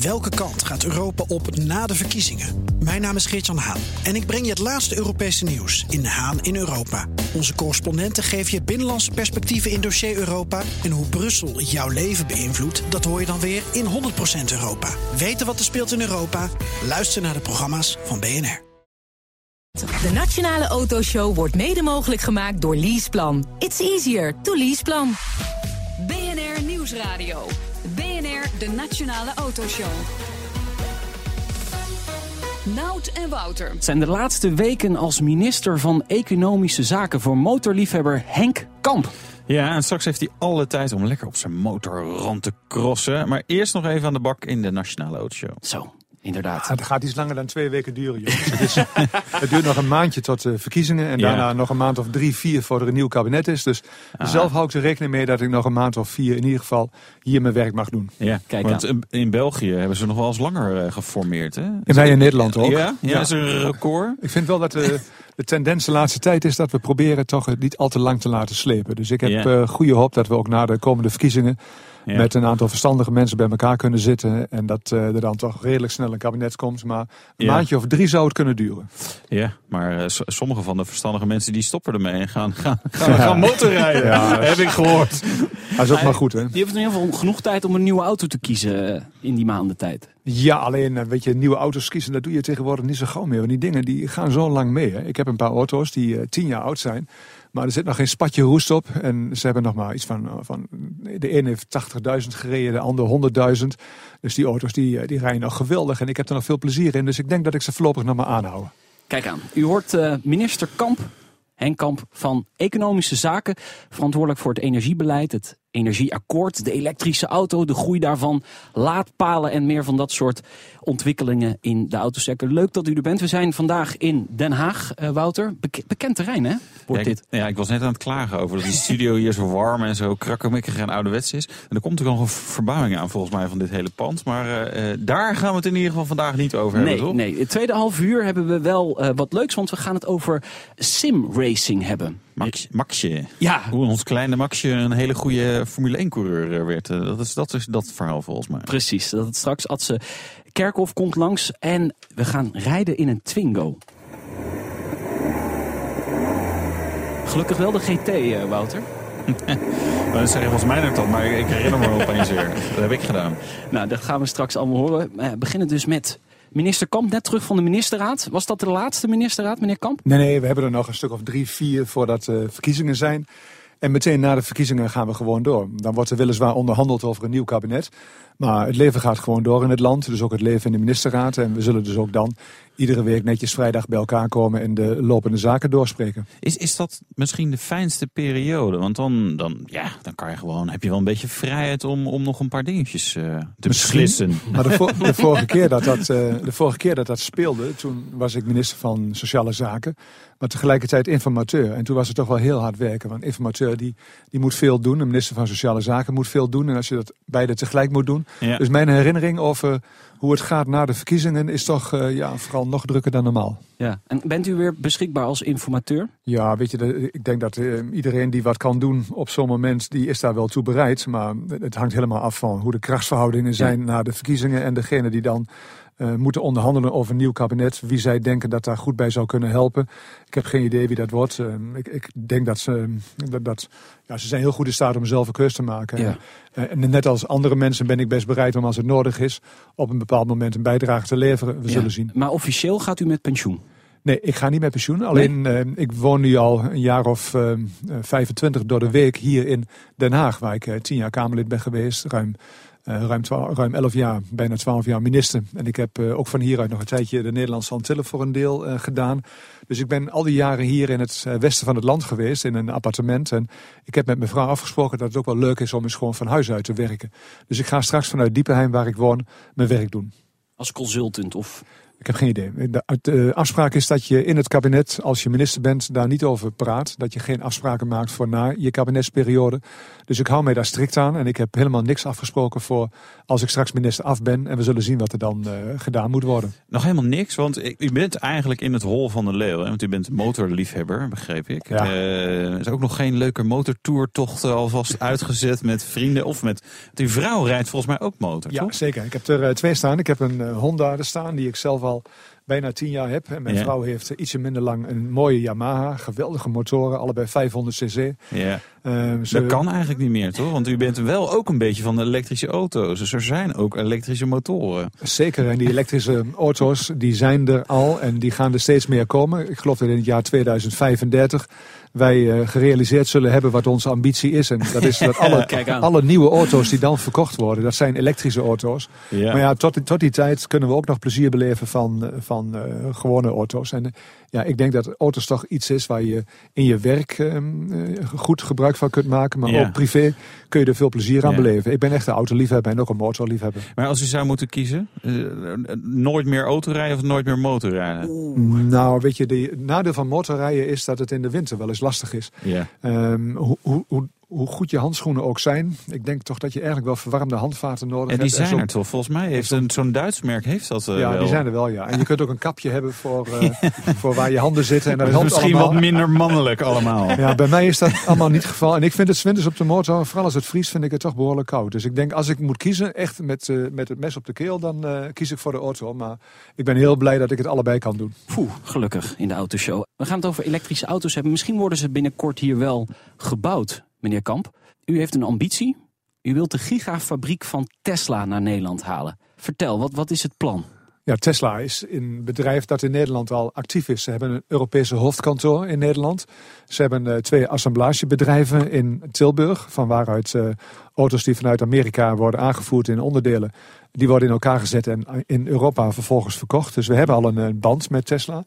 Welke kant gaat Europa op na de verkiezingen? Mijn naam is Geert-Jan Haan en ik breng je het laatste Europese nieuws in de Haan in Europa. Onze correspondenten geven je binnenlandse perspectieven in dossier Europa. En hoe Brussel jouw leven beïnvloedt, dat hoor je dan weer in 100% Europa. Weten wat er speelt in Europa? Luister naar de programma's van BNR. De Nationale Autoshow wordt mede mogelijk gemaakt door Leaseplan. It's easier to leaseplan. BNR Nieuwsradio. De Nationale Autoshow. Nout en Wouter. Het zijn de laatste weken als minister van Economische Zaken voor motorliefhebber Henk Kamp. Ja, en straks heeft hij alle tijd om lekker op zijn motor rond te crossen. Maar eerst nog even aan de bak in de Nationale Autoshow. Zo, inderdaad. het gaat iets langer dan twee weken duren, jongens. het, duurt nog een maandje tot de verkiezingen. En Ja. daarna nog een maand of drie, vier voor er een nieuw kabinet is. Dus Ah. zelf hou ik er rekening mee dat ik nog een maand of vier in ieder geval hier mijn werk mag doen. Ja, Kijk want aan. in België hebben ze nog wel eens langer eh, geformeerd. Hè? En wij in Nederland ook. Ja, ja, Ja. is er een record. Ik vind wel dat de, de tendens de laatste tijd is dat we proberen toch het niet al te lang te laten slepen. Dus ik heb Ja. eh, goede hoop dat we ook na de komende verkiezingen Ja. met een aantal verstandige mensen bij elkaar kunnen zitten. En dat eh, er dan toch redelijk snel een kabinet komt. Maar een Ja. maandje of drie zou het kunnen duren. Ja, maar eh, sommige van de verstandige mensen die stoppen ermee en gaan, gaan, gaan, gaan motorrijden. Ja. heb ik gehoord. Dat is ook maar goed hè. Je hebt in ieder geval genoeg tijd om een nieuwe auto te kiezen eh, in die maanden tijd. Ja, alleen weet je, nieuwe auto's kiezen, dat doe je tegenwoordig niet zo gauw meer. Want die dingen die gaan zo lang mee. Hè. Ik heb een paar auto's die eh, tien jaar oud zijn. Maar er zit nog geen spatje roest op. En ze hebben nog maar iets van... van de ene heeft 80.000 gereden, de ander 100.000. Dus die auto's die, eh, die rijden nog geweldig. En ik heb er nog veel plezier in. Dus ik denk dat ik ze voorlopig nog maar aanhouden. Kijk aan, u hoort eh, minister Kamp, Henk Kamp van Economische Zaken, verantwoordelijk voor het energiebeleid, het energieakkoord, de elektrische auto, de groei daarvan, laadpalen en meer van dat soort ontwikkelingen in de autosector. Leuk dat u er bent. We zijn vandaag in Den Haag, eh, Wouter. Bek- bekend terrein, hè? Wordt ja, ik, dit. ja, ik was net aan het klagen over dat die studio hier zo warm en zo krakkemikkig en ouderwets is. En er komt natuurlijk nog een verbouwing aan volgens mij van dit hele pand. Maar eh, eh, daar gaan we het in ieder geval vandaag niet over hebben, Nee, toch? nee. Het tweede half uur hebben we wel wat leuks, want we gaan het over simracing hebben. Max, Maxje. Ja, Hoe ons kleine Maxje een hele goede Formule 1 coureur werd. Eh, Dat is, dat is dat verhaal volgens mij. Precies, dat het straks Adse Kerkhof komt langs en we gaan rijden in een Twingo. Gelukkig wel de GT, eh, Wouter. Maar dat zeg je volgens mij net al, maar ik herinner me opeens weer. Dat heb ik gedaan. Nou, dat gaan we straks allemaal horen. Eh, We beginnen dus met minister Kamp, net terug van de ministerraad. Was dat de laatste ministerraad, meneer Kamp? Nee, nee, we hebben er nog een stuk of drie, vier voordat uh, verkiezingen zijn. En meteen na de verkiezingen gaan we gewoon door. Dan wordt er weliswaar onderhandeld over een nieuw kabinet. Maar het leven gaat gewoon door in het land. Dus ook het leven in de ministerraad. En we zullen dus ook dan iedere week netjes vrijdag bij elkaar komen en de lopende zaken doorspreken. Is, is dat misschien de fijnste periode? Want dan, dan, ja, dan kan je gewoon, heb je wel een beetje vrijheid om, om nog een paar dingetjes uh, te Misschien. beslissen. Maar de, vo de, vorige keer dat dat, uh, de vorige keer dat dat speelde, toen was ik minister van Sociale Zaken. Maar tegelijkertijd informateur. En toen was het toch wel heel hard werken. Want informateur die, die moet veel doen. De minister van Sociale Zaken moet veel doen. En als je dat beide tegelijk moet doen. Ja. Dus mijn herinnering over hoe het gaat na de verkiezingen is toch uh, ja, vooral nog drukker dan normaal. Ja. En bent u weer beschikbaar als informateur? Ja, weet je, de, ik denk dat uh, iedereen die wat kan doen op zo'n moment, die is daar wel toe bereid. Maar het hangt helemaal af van hoe de krachtsverhoudingen zijn ja. na de verkiezingen. En degene die dan uh, moeten onderhandelen over een nieuw kabinet. Wie zij denken dat daar goed bij zou kunnen helpen. Ik heb geen idee wie dat wordt. Uh, ik, ik, denk dat ze, dat, dat, ja, ze zijn heel goed in staat om zelf een keus te maken. Ja. En net als andere mensen ben ik best bereid om als het nodig is op een bepaald moment een bijdrage te leveren. We ja. zullen zien. Maar officieel gaat u met pensioen? Nee, ik ga niet met pensioen. Alleen nee? uh, ik woon nu al een jaar of uh, 25 door de week hier in Den Haag, waar ik uh, tien jaar Kamerlid ben geweest. Ruim, ruim, ruim 11 jaar, bijna 12 jaar minister. En ik heb uh, ook van hieruit nog een tijdje de Nederlandse Antillen voor een deel uh, gedaan. Dus ik ben al die jaren hier in het westen van het land geweest, in een appartement. En ik heb met mijn vrouw afgesproken dat het ook wel leuk is om eens gewoon van huis uit te werken. Dus ik ga straks vanuit Diepenheim, waar ik woon, mijn werk doen. Als consultant of Ik heb geen idee. De, de, afspraak is dat je in het kabinet, als je minister bent, daar niet over praat. Dat je geen afspraken maakt voor na je kabinetsperiode. Dus ik hou mij daar strikt aan. En ik heb helemaal niks afgesproken voor als ik straks minister af ben. En we zullen zien wat er dan uh, gedaan moet worden. Nog helemaal niks, want u bent eigenlijk in het hol van de leeuw. Hè? Want u bent motorliefhebber, begreep ik. Ja. Uh, is ook nog geen leuke motortourtocht alvast uitgezet met vrienden of met... Uw vrouw rijdt volgens mij ook motor, Ja, toch? zeker. Ik heb er uh, twee staan. Ik heb een Honda er staan die ik zelf al bijna tien jaar heb. En mijn Ja. vrouw heeft ietsje minder lang een mooie Yamaha. Geweldige motoren, allebei 500 cc. Ja. Ehm, ze- Dat kan eigenlijk niet meer, toch? Want u bent wel ook een beetje van de elektrische auto's. Dus er zijn ook elektrische motoren. Zeker, en die elektrische auto's die zijn er al en die gaan er steeds meer komen. Ik geloof dat in het jaar 2035 wij eh, gerealiseerd zullen hebben wat onze ambitie is. En dat is dat alle, alle nieuwe auto's die dan verkocht worden, dat zijn elektrische auto's. Ja. Maar ja, tot, die- tot die tijd kunnen we ook nog plezier beleven van, van eh, gewone auto's. En ja, ik denk dat auto's toch iets is waar je in je werk ehm, eh, goed gebruik van kunt maken. Maar Ja. ook privé kun je er veel plezier aan Ja. beleven. Ik ben echt een autoliefhebber en ook een motorliefhebber. Maar als u zou moeten kiezen, eh, nooit meer autorijden of nooit meer motorrijden? Nou, weet je, de nadeel van motorrijden is dat het in de winter wel eens lastig is. Ja. Ehm, hoe, hoe, hoe, goed je handschoenen ook zijn, ik denk toch dat je eigenlijk wel verwarmde handvaten nodig En die hebt. En zijn zo- er toch? Volgens mij heeft een- zo'n Duits merk heeft dat eh, Ja, wel. die zijn er wel, ja. En je kunt ook een kapje hebben voor, eh, voor waar je handen zitten. En dat is misschien allemaal. wat minder mannelijk allemaal. Ja, bij mij is dat allemaal niet het geval. En ik vind het 's winters op de motor, vooral als het vriest, vind ik het toch behoorlijk koud. Dus ik denk, als ik moet kiezen, echt met, eh, met het mes op de keel, dan eh, kies ik voor de auto. Maar ik ben heel blij dat ik het allebei kan doen. Poeh, gelukkig in de autoshow. We gaan het over elektrische auto's hebben. Misschien worden ze binnenkort hier wel gebouwd, meneer Kamp. U heeft een ambitie. U wilt de gigafabriek van Tesla naar Nederland halen. Vertel, wat, wat is het plan? Ja, Tesla is een bedrijf dat in Nederland al actief is. Ze hebben een Europese hoofdkantoor in Nederland. Ze hebben eh, twee assemblagebedrijven in Tilburg, van waaruit eh, auto's die vanuit Amerika worden aangevoerd in onderdelen, die worden in elkaar gezet en in Europa vervolgens verkocht. Dus we hebben al een, eh, band met Tesla.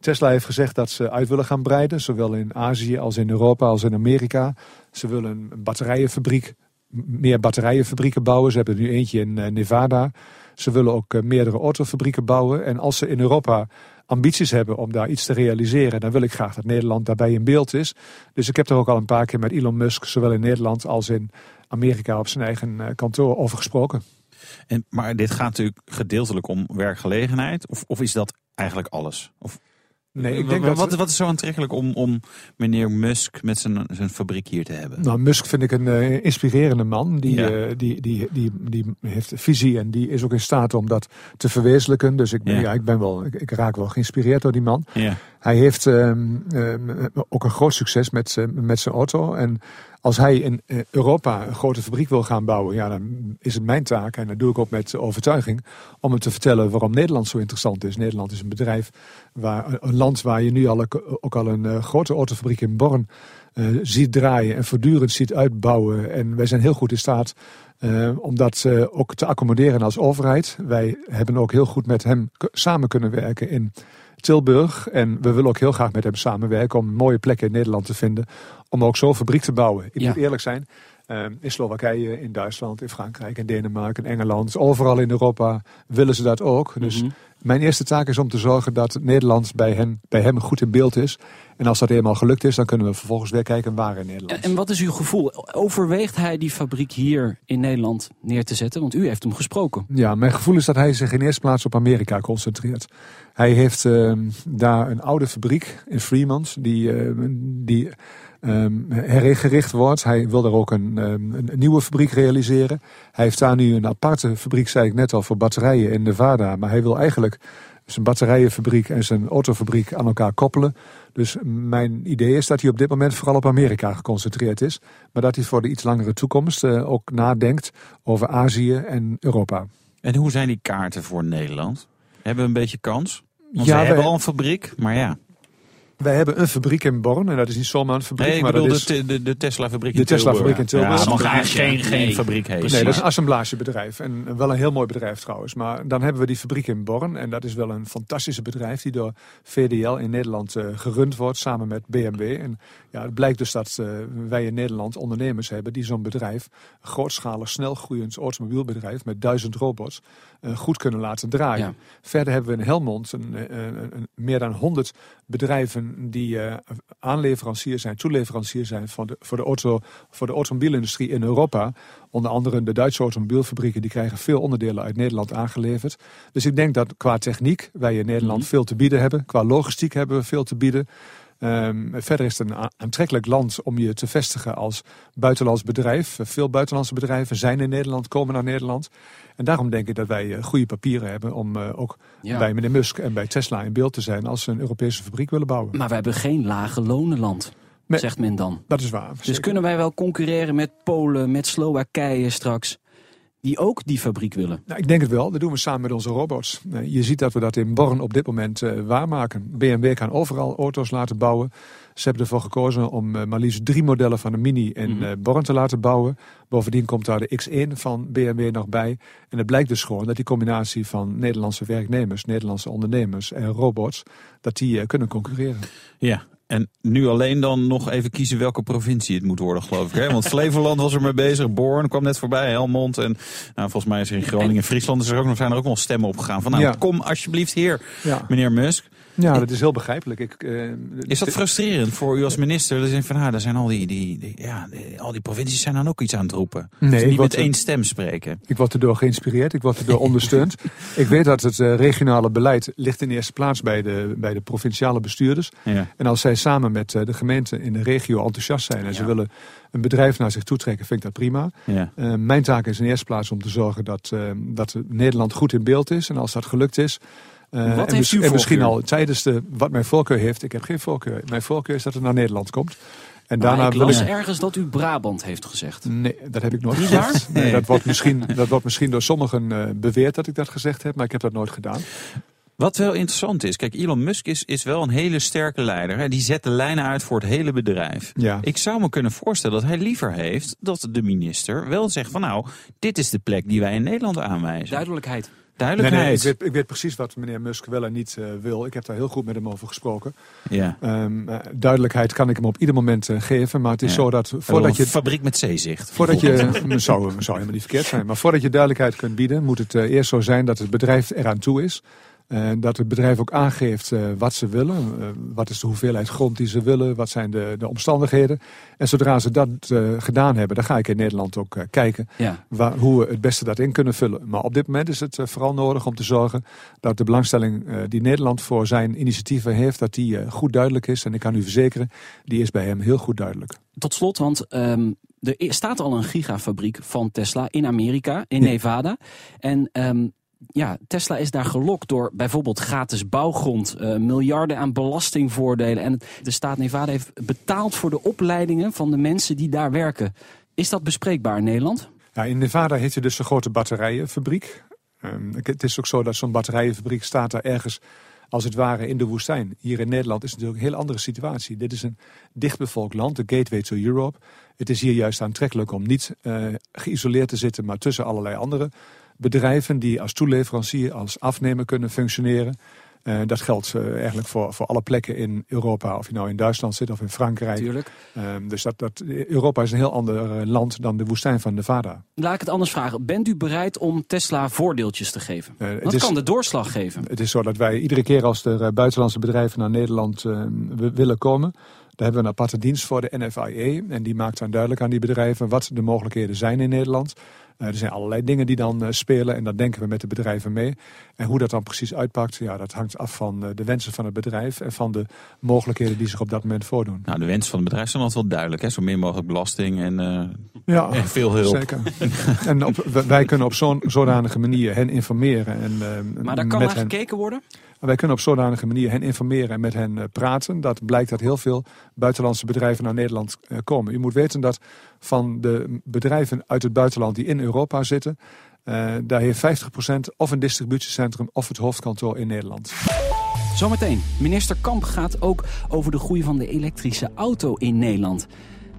Tesla heeft gezegd dat ze uit willen gaan breiden, zowel in Azië als in Europa als in Amerika. Ze willen een batterijenfabriek, meer batterijenfabrieken bouwen. Ze hebben nu eentje in eh, Nevada. Ze willen ook eh, meerdere autofabrieken bouwen. En als ze in Europa ambities hebben om daar iets te realiseren, dan wil ik graag dat Nederland daarbij in beeld is. Dus ik heb er ook al een paar keer met Elon Musk, zowel in Nederland als in Amerika, op zijn eigen eh, kantoor over gesproken. En, maar dit gaat natuurlijk gedeeltelijk om werkgelegenheid. Of, of is dat eigenlijk alles? Of, Nee, ik wat, denk dat... wat, wat is zo aantrekkelijk om, om meneer Musk met zijn, zijn fabriek hier te hebben? Nou, Musk vind ik een eh, inspirerende man. Die, Ja. eh, die, die, die, die heeft visie en die is ook in staat om dat te verwezenlijken. Dus ik, ben- Ja. ja. ik, ben wel, ik, ik raak wel geïnspireerd door die man. Ja. Hij heeft ehm, ehm, ook een groot succes met, z'n- met zijn auto. En als hij in eh, Europa een grote fabriek wil gaan bouwen, ja, dan is het mijn taak, en dat doe ik ook met overtuiging, om hem te vertellen waarom Nederland zo interessant is. Nederland is een bedrijf, waar, een land waar je nu al, ook al een eh, grote autofabriek in Born eh, ziet draaien en voortdurend ziet uitbouwen. En wij zijn heel goed in staat eh, om dat ook te accommoderen als overheid. Wij hebben ook heel goed met hem samen kunnen werken in Tilburg. En we willen ook heel graag met hem samenwerken om mooie plekken in Nederland te vinden. Om ook zo'n fabriek te bouwen. Ik Ja. moet eerlijk zijn. eh, in Slowakije, in Duitsland, in Frankrijk, in Denemarken, in Engeland. Overal in Europa willen ze dat ook. Dus Mhm. Mijn eerste taak is om te zorgen dat Nederland bij hem, bij hem goed in beeld is. En als dat eenmaal gelukt is, dan kunnen we vervolgens weer kijken waar in Nederland. En, en wat is uw gevoel? Overweegt hij die fabriek hier in Nederland neer te zetten? Want u heeft hem gesproken. Ja, mijn gevoel is dat hij zich in eerste plaats op Amerika concentreert. Hij heeft ehm, daar een oude fabriek in Fremont die, ehm, die ehm, hergericht wordt. Hij wil daar ook een, ehm, een nieuwe fabriek realiseren. Hij heeft daar nu een aparte fabriek, zei ik net al, voor batterijen in Nevada. Maar hij wil eigenlijk zijn batterijenfabriek en zijn autofabriek aan elkaar koppelen. Dus mijn idee is dat hij op dit moment vooral op Amerika geconcentreerd is. Maar dat hij voor de iets langere toekomst eh, ook nadenkt over Azië en Europa. En hoe zijn die kaarten voor Nederland? Hebben we een beetje kans? Want Ja, we hebben al een fabriek, maar ja. Wij hebben een fabriek in Born en dat is niet zomaar een fabriek, Nee, ik maar bedoel dat is... de, de, de Tesla-fabriek De in Tilburg. Tesla-fabriek in Tilburg. Ja, het mag geen, geen Nee. fabriek heten. Nee, dat is een assemblagebedrijf. En wel een heel mooi bedrijf trouwens. Maar dan hebben we die fabriek in Born. En dat is wel een fantastische bedrijf die door VDL in Nederland eh, gerund wordt samen met BMW. En ja, het blijkt dus dat eh, wij in Nederland ondernemers hebben die zo'n bedrijf, grootschalig snel groeiend automobielbedrijf met duizend robots, eh, goed kunnen laten draaien. Ja. Verder hebben we in Helmond een, eh, een, een- meer dan 100 bedrijven die eh, aanleverancier zijn, toeleverancier zijn voor de, voor, de auto, voor de automobielindustrie in Europa. Onder andere de Duitse automobielfabrieken die krijgen veel onderdelen uit Nederland aangeleverd. Dus ik denk dat qua techniek wij in Nederland veel te bieden hebben. Qua logistiek hebben we veel te bieden. Ehm, verder is het een aantrekkelijk land om je te vestigen als buitenlands bedrijf. Veel buitenlandse bedrijven zijn in Nederland, komen naar Nederland. En daarom denk ik dat wij eh, goede papieren hebben om eh, ook Ja. bij meneer Musk en bij Tesla in beeld te zijn als ze een Europese fabriek willen bouwen. Maar we hebben geen lage lonenland, zegt men dan. Dat is waar. Dus zeker. kunnen wij wel concurreren met Polen, met Slowakije straks, die ook die fabriek willen? Nou, ik denk het wel. Dat doen we samen met onze robots. Eh, Je ziet dat we dat in Born op dit moment eh, waarmaken. BMW kan overal auto's laten bouwen. Ze hebben ervoor gekozen om eh, maar liefst drie modellen van de Mini in Mhm. eh, Born te laten bouwen. Bovendien komt daar de X1 van BMW nog bij. En het blijkt dus gewoon dat die combinatie van Nederlandse werknemers, Nederlandse ondernemers en robots, dat die eh, kunnen concurreren. Ja, en nu alleen dan nog even kiezen welke provincie het moet worden, geloof ik. Hè? Want Flevoland was er mee bezig, Born kwam net voorbij, Helmond. En nou, volgens mij is er in Groningen en Friesland is er ook, nog- zijn er ook nog stemmen opgegaan. Van nou, Ja. kom alsjeblieft hier, Ja, meneer Musk. Ja dat is heel begrijpelijk. Ik, eh, Is dat frustrerend voor u als minister? Dat denkt van, nou, daar zijn al die, die, die- ja, die- al die provincies zijn dan ook iets aan het roepen. Nee, ik niet met één stem spreken. Ik word erdoor geïnspireerd, ik word erdoor ondersteund. Ik weet dat het eh, regionale beleid ligt in eerste plaats bij de, bij de provinciale bestuurders. Ja. En als zij samen met eh, de gemeente in de regio enthousiast zijn en ze willen een bedrijf naar zich toe trekken, vind ik dat prima. Ja. Mijn taak is in eerste plaats om te zorgen dat, dat Nederland goed in beeld is. En als dat gelukt is. Eh, Wat en, heeft uw en misschien al tijdens de. Wat mijn voorkeur heeft, ik heb geen voorkeur. Mijn voorkeur is dat het naar Nederland komt. En Maar daarna ik wil ik. ergens dat u Brabant heeft gezegd. Nee, dat heb ik nooit Niet gezegd. waar? Nee, dat, wordt misschien, dat wordt misschien door sommigen eh, beweerd dat ik dat gezegd heb, maar ik heb dat nooit gedaan. Wat wel interessant is, kijk, Elon Musk is, is wel een hele sterke leider. Hè? Die zet de lijnen uit voor het hele bedrijf. Ja. Ik zou me kunnen voorstellen dat hij liever heeft dat de minister wel zegt van nou, dit is de plek die wij in Nederland aanwijzen. Duidelijkheid. Nee, Duidelijkheid. nee, ik, weet, ik weet precies wat meneer Musk wel en niet eh, wil. Ik heb daar heel goed met hem over gesproken. Ja. Ehm, eh, duidelijkheid kan ik hem op ieder moment eh, geven. Maar het is Ja. zo dat Voordat je fabriek met zeezicht. voordat je zou, zou helemaal niet verkeerd zijn. Maar voordat je duidelijkheid kunt bieden, moet het eerst zo zijn dat het bedrijf eraan toe is. Eh, dat het bedrijf ook aangeeft eh, wat ze willen. Eh, wat is de hoeveelheid grond die ze willen? Wat zijn de, de omstandigheden? En zodra ze dat gedaan hebben, dan ga ik in Nederland ook kijken Ja. waar, hoe we het beste dat in kunnen vullen. Maar op dit moment is het vooral nodig om te zorgen dat de belangstelling die Nederland voor zijn initiatieven heeft, dat die goed duidelijk is. En ik kan u verzekeren, die is bij hem heel goed duidelijk. Tot slot, want ehm, er staat al een gigafabriek van Tesla in Amerika, in Ja. Nevada. En ehm, ja, Tesla is daar gelokt door bijvoorbeeld gratis bouwgrond, eh, miljarden aan belastingvoordelen. En de staat Nevada heeft betaald voor de opleidingen van de mensen die daar werken. Is dat bespreekbaar in Nederland? Ja, in Nevada heeft je dus een grote batterijenfabriek. Ehm, het is ook zo dat zo'n batterijenfabriek staat daar ergens als het ware in de woestijn. Hier in Nederland is het natuurlijk een heel andere situatie. Dit is een dichtbevolkt land, de gateway to Europe. Het is hier juist aantrekkelijk om niet eh, geïsoleerd te zitten, maar tussen allerlei andere bedrijven die als toeleverancier, als afnemer kunnen functioneren. Eh, dat geldt eh, eigenlijk voor, voor alle plekken in Europa, of je nou in Duitsland zit of in Frankrijk. Natuurlijk. Ehm, dus dat, dat, Europa is een heel ander eh, land dan de woestijn van Nevada. Laat ik het anders vragen. Bent u bereid om Tesla voordeeltjes te geven? Wat is- kan de doorslag geven? Het is zo dat wij iedere keer als er buitenlandse bedrijven naar Nederland eh, w- willen komen, hebben we een aparte dienst voor, de NFIA. En die maakt dan duidelijk aan die bedrijven wat de mogelijkheden zijn in Nederland. Eh, er zijn allerlei dingen die dan eh, spelen en daar denken we met de bedrijven mee. En hoe dat dan precies uitpakt, ja, dat hangt af van eh, de wensen van het bedrijf en van de mogelijkheden die zich op dat moment voordoen. Nou, de wens van het bedrijf zijn altijd wel duidelijk. Hè? Zo min mogelijk belasting en, eh, Ja, en veel hulp. zeker. en op, wij kunnen op zo'n zodanige manier hen informeren. En, Maar daar kan met naar hen, gekeken worden? Wij kunnen op zodanige manier hen informeren en met hen eh, praten. Dat blijkt dat heel veel buitenlandse bedrijven naar Nederland eh, komen. U moet weten dat van de bedrijven uit het buitenland die in Europa zitten... eh, daar heeft 50% of een distributiecentrum of het hoofdkantoor in Nederland. Zometeen, minister Kamp gaat ook over de groei van de elektrische auto in Nederland.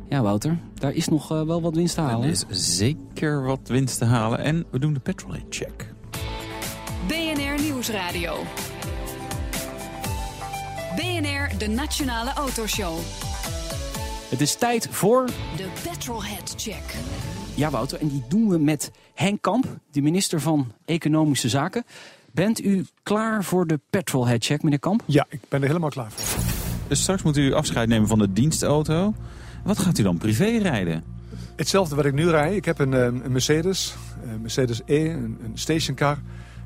Ja, Wouter, daar is nog uh, wel wat winst te halen. Er is zeker wat winst te halen en we doen de petrolhead check. BNR Nieuwsradio. BNR, de Nationale Autoshow. Het is tijd voor... De Petrolhead Check. Ja, Wouter, en die doen we met Henk Kamp, de minister van Economische Zaken. Bent u klaar voor de Petrolhead Check, meneer Kamp? Ja, ik ben er helemaal klaar voor. Dus straks moet u afscheid nemen van de dienstauto. Wat gaat u dan privé rijden? Hetzelfde wat ik nu rijd. Ik heb een, eh, een Mercedes, een Mercedes E, een, een stationcar...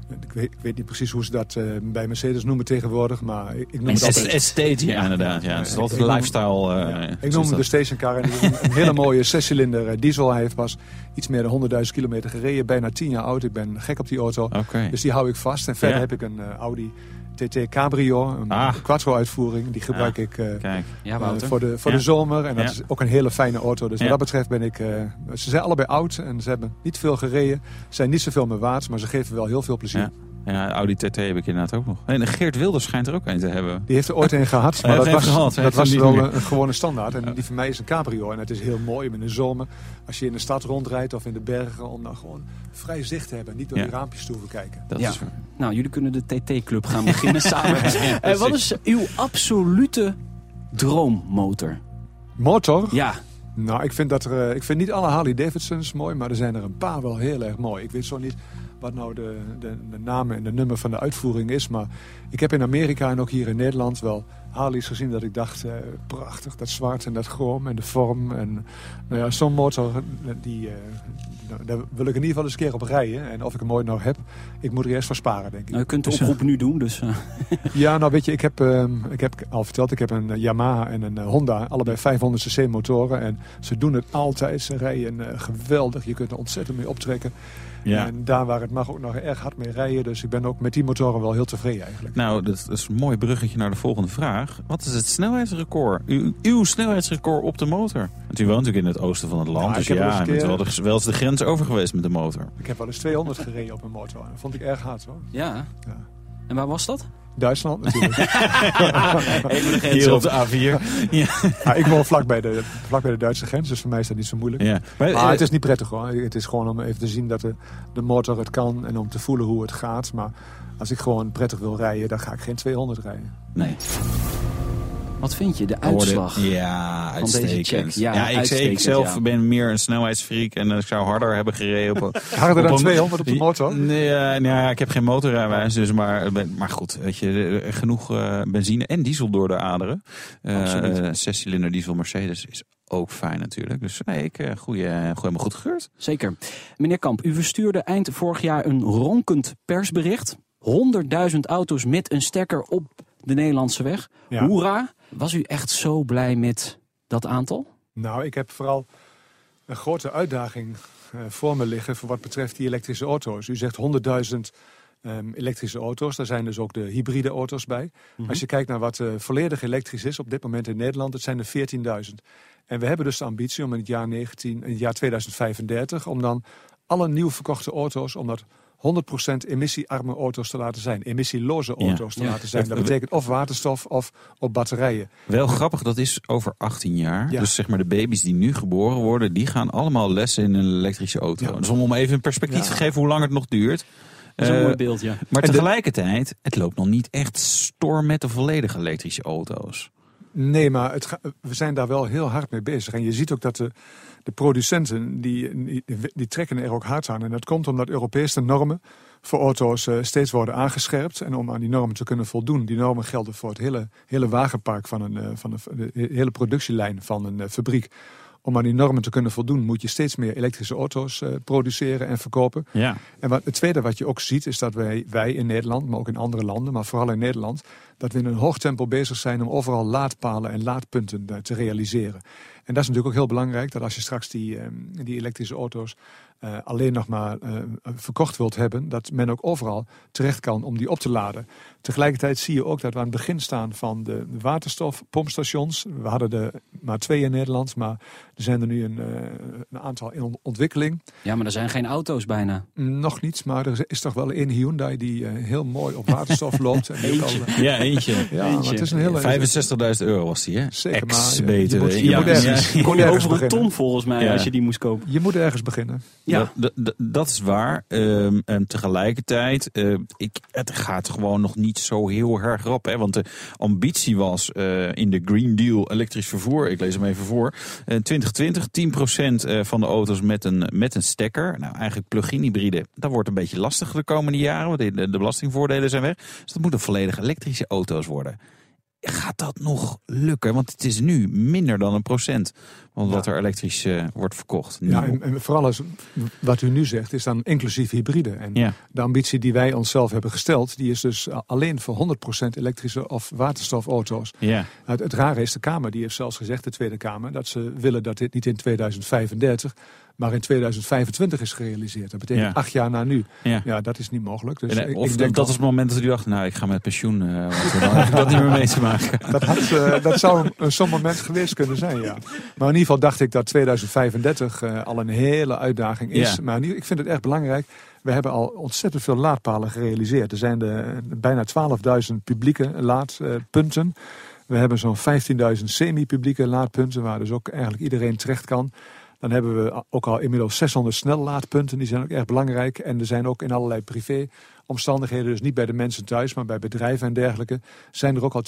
Ik weet, ik weet, niet precies hoe ze dat uh, bij Mercedes noemen tegenwoordig, maar ik noem het altijd... Estate, ja, inderdaad. Ja. Het is altijd een lifestyle. Uh, ik noem hem de stationcar en een, een hele mooie zescilinder uh, diesel. Hij heeft pas iets meer dan 100.000 kilometer gereden, bijna 10 jaar oud. Ik ben gek op die auto, okay. dus die hou ik vast. En verder heb ik een Audi TT Cabrio, een ah. quattro-uitvoering. Die gebruik ja. ik uh, ja, uh, voor, de, voor ja. de zomer. En dat is ook een hele fijne auto. Dus wat dat betreft ben ik... Uh, ze zijn allebei oud en ze hebben niet veel gereden. Ze zijn niet zoveel meer waard, maar ze geven wel heel veel plezier. Ja, Audi TT heb ik inderdaad ook nog. En Geert Wilders schijnt er ook een te hebben. Die heeft er ooit een gehad, maar dat was, gehad, dat was wel een, een, gewone standaard. En die van mij is een cabrio. En het is heel mooi in de zomer. Als je in de stad rondrijdt of in de bergen, om dan gewoon vrij zicht te hebben. Niet door ja. die raampjes te hoeven kijken. Dat ja. is nou, jullie kunnen de TT-club gaan beginnen samen. uh, wat is uw absolute droommotor? Motor? Ja. Nou, ik vind, dat er, ik vind niet alle Harley Davidsons mooi, maar er zijn er een paar wel heel erg mooi. Ik weet zo niet wat nou de, de, de naam en de nummer van de uitvoering is. Maar ik heb in Amerika en ook hier in Nederland wel Harleys gezien dat ik dacht, eh, prachtig, dat zwart en dat chroom en de vorm. En nou ja, zo'n motor, die, uh, daar wil ik in ieder geval eens een keer op rijden. En of ik hem ooit nog heb, ik moet er eerst voor sparen, denk ik. Nou, je kunt de oproep nu doen, dus... Uh. ja, nou weet je, ik heb, uh, ik heb al verteld, ik heb een Yamaha en een Honda. Allebei 500 cc motoren. En ze doen het altijd, ze rijden geweldig. Je kunt er ontzettend mee optrekken. Ja. En daar waar het mag ook nog erg hard mee rijden. Dus ik ben ook met die motoren wel heel tevreden eigenlijk. Nou, dat is een mooi bruggetje naar de volgende vraag. Wat is het snelheidsrecord? Uw, uw snelheidsrecord op de motor? Want u woont natuurlijk in het oosten van het land. Ja, dus ik heb ja, een wel, de, wel eens de grens over geweest met de motor. Ik heb wel eens 200 gereden op een motor. Dat vond ik erg hard hoor. Ja. Ja. En waar was dat? Duitsland natuurlijk. Even de grens op de A4. Ja. Ik woon vlak bij, de, vlak bij de Duitse grens, dus voor mij is dat niet zo moeilijk. Ja. Maar, Maar eh, het is niet prettig hoor. Het is gewoon om even te zien dat de, de motor het kan en om te voelen hoe het gaat. Maar als ik gewoon prettig wil rijden, dan ga ik geen 200 rijden. Nee. Wat vind je, de uitslag? Ja, van deze uitstekend. check? Ja, Ja, ik, zelf ja. ben meer een snelheidsfreak en eh, ik zou harder hebben gereden. Op, Harder dan op een- 200 op de motor? Nee, eh, nou ja, ik heb geen motorrijwijs, dus maar, maar goed, weet je, eh, genoeg eh, benzine en diesel door de aderen. Eh, Absoluut. eh, Zescilinder diesel Mercedes is ook fijn natuurlijk. Dus nee, ik uh, goeie, goeie me goed gekeurd. Zeker. Meneer Kamp, u verstuurde eind vorig jaar een ronkend persbericht. 100.000 auto's met een stekker op de Nederlandse weg. Ja. Hoera! Was u echt zo blij met dat aantal? Nou, ik heb vooral een grote uitdaging eh, voor me liggen voor wat betreft die elektrische auto's. U zegt 100.000 ehm, elektrische auto's, daar zijn dus ook de hybride auto's bij. Als je kijkt naar wat eh, volledig elektrisch is op dit moment in Nederland, het zijn er 14.000. En we hebben dus de ambitie om in het jaar, 19, in het jaar 2035, om dan alle nieuw verkochte auto's, om dat 100% emissiearme auto's te laten zijn. Emissieloze Ja. auto's te Ja. laten zijn. Dat betekent of waterstof of op batterijen. Wel grappig, dat is over 18 jaar. Ja. Dus zeg maar de baby's die nu geboren worden, die gaan allemaal lessen in een elektrische auto. Ja. Dus om, om even een perspectief Ja. te geven hoe lang het nog duurt. Dat is een Eh, mooi beeld, ja. Maar tegelijkertijd, het loopt nog niet echt storm met de volledig elektrische auto's. Nee, maar het we zijn daar wel heel hard mee bezig. En je ziet ook dat de, de producenten, die, die, trekken er ook hard aan. En dat komt omdat Europese normen voor auto's eh, steeds worden aangescherpt. En om aan die normen te kunnen voldoen, die normen gelden voor het hele, hele wagenpark van een, eh, van een, de hele productielijn van een eh, fabriek. Om aan die normen te kunnen voldoen, moet je steeds meer elektrische auto's eh, produceren en verkopen. Ja. En wat, het tweede wat je ook ziet is dat wij, wij in Nederland, maar ook in andere landen, maar vooral in Nederland, dat we in een hoog tempo bezig zijn om overal laadpalen en laadpunten eh, te realiseren. En dat is natuurlijk ook heel belangrijk, dat als je straks die, ehm, die elektrische auto's eh, alleen nog maar eh, verkocht wilt hebben, dat men ook overal terecht kan om die op te laden. Tegelijkertijd zie je ook dat we aan het begin staan van de waterstofpompstations. We hadden er maar twee in Nederland, maar er zijn er nu een, eh, een aantal in on- ontwikkeling. Ja, maar er zijn geen auto's bijna. Nog niet, maar er is toch wel één Hyundai die heel mooi op waterstof loopt. En ook al, Ja, eentje. ja, maar het is een hele... 65.000 euro was die, hè? Zeker, maar je moet- je Ja, moet ergens- ja. je moet Kon je over een ton volgens mij Ja. als je die moest kopen. Je moet ergens beginnen. Ja. Dat, is waar. Ehm, en tegelijkertijd, eh, ik, het gaat gewoon nog niet zo heel erg rap. Hè? Want de ambitie was eh, in de Green Deal elektrisch vervoer. Ik lees hem even voor. Eh 2020 10% eh, van de auto's met een, met een stekker. Nou, eigenlijk plug-in hybride. Dat wordt een beetje lastig de komende jaren. Want de, de belastingvoordelen zijn weg. Dus dat moeten volledig elektrische auto's worden. Gaat dat nog lukken? Want het is nu minder dan een procent. van wat Ja. er elektrisch eh, wordt verkocht. Ja, en, en vooral als, wat u nu zegt, is dan inclusief hybride. En Ja. de ambitie die wij onszelf hebben gesteld, die is dus alleen voor 100% elektrische of waterstofauto's. ja. Het, het rare is, de Kamer die heeft zelfs gezegd, de Tweede Kamer, dat ze willen dat dit niet in 2035, maar in 2025 is gerealiseerd. Dat betekent Ja. acht jaar na nu. Ja. Ja, dat is niet mogelijk. Dus En, ik, of ik denk dat is het moment dat u dacht, nou, ik ga met pensioen, eh, want dan heb ik dat niet meer mee te maken. Dat, had, eh, dat zou een- zo'n moment geweest kunnen zijn, ja. Maar in ieder geval dacht ik dat 2035 eh, al een hele uitdaging is. Ja. Maar ieder- ik vind het erg belangrijk. We hebben al ontzettend veel laadpalen gerealiseerd. Er zijn de, bijna 12.000 publieke laadpunten. We hebben zo'n 15.000 semi-publieke laadpunten... waar dus ook eigenlijk iedereen terecht kan. Dan hebben we ook al inmiddels 600 snellaadpunten. Die zijn ook erg belangrijk. En er zijn ook in allerlei privé omstandigheden, dus niet bij de mensen thuis, maar bij bedrijven en dergelijke, zijn er ook al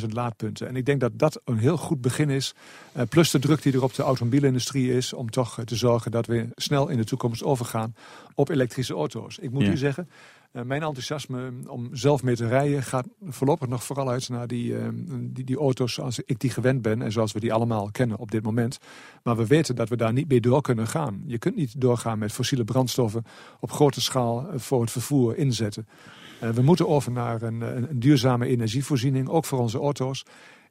72.000 laadpunten. En ik denk dat dat een heel goed begin is. eh, plus de druk die er op de automobielindustrie is, om toch eh, te zorgen dat we snel in de toekomst overgaan op elektrische auto's. Ik moet Ja. u zeggen, mijn enthousiasme om zelf mee te rijden gaat voorlopig nog vooral uit naar die, eh, die, die auto's zoals ik die gewend ben en zoals we die allemaal kennen op dit moment. Maar we weten dat we daar niet mee door kunnen gaan. Je kunt niet doorgaan met fossiele brandstoffen op grote schaal eh, voor het vervoer inzetten. Eh, we moeten over naar een, duurzame energievoorziening, ook voor onze auto's.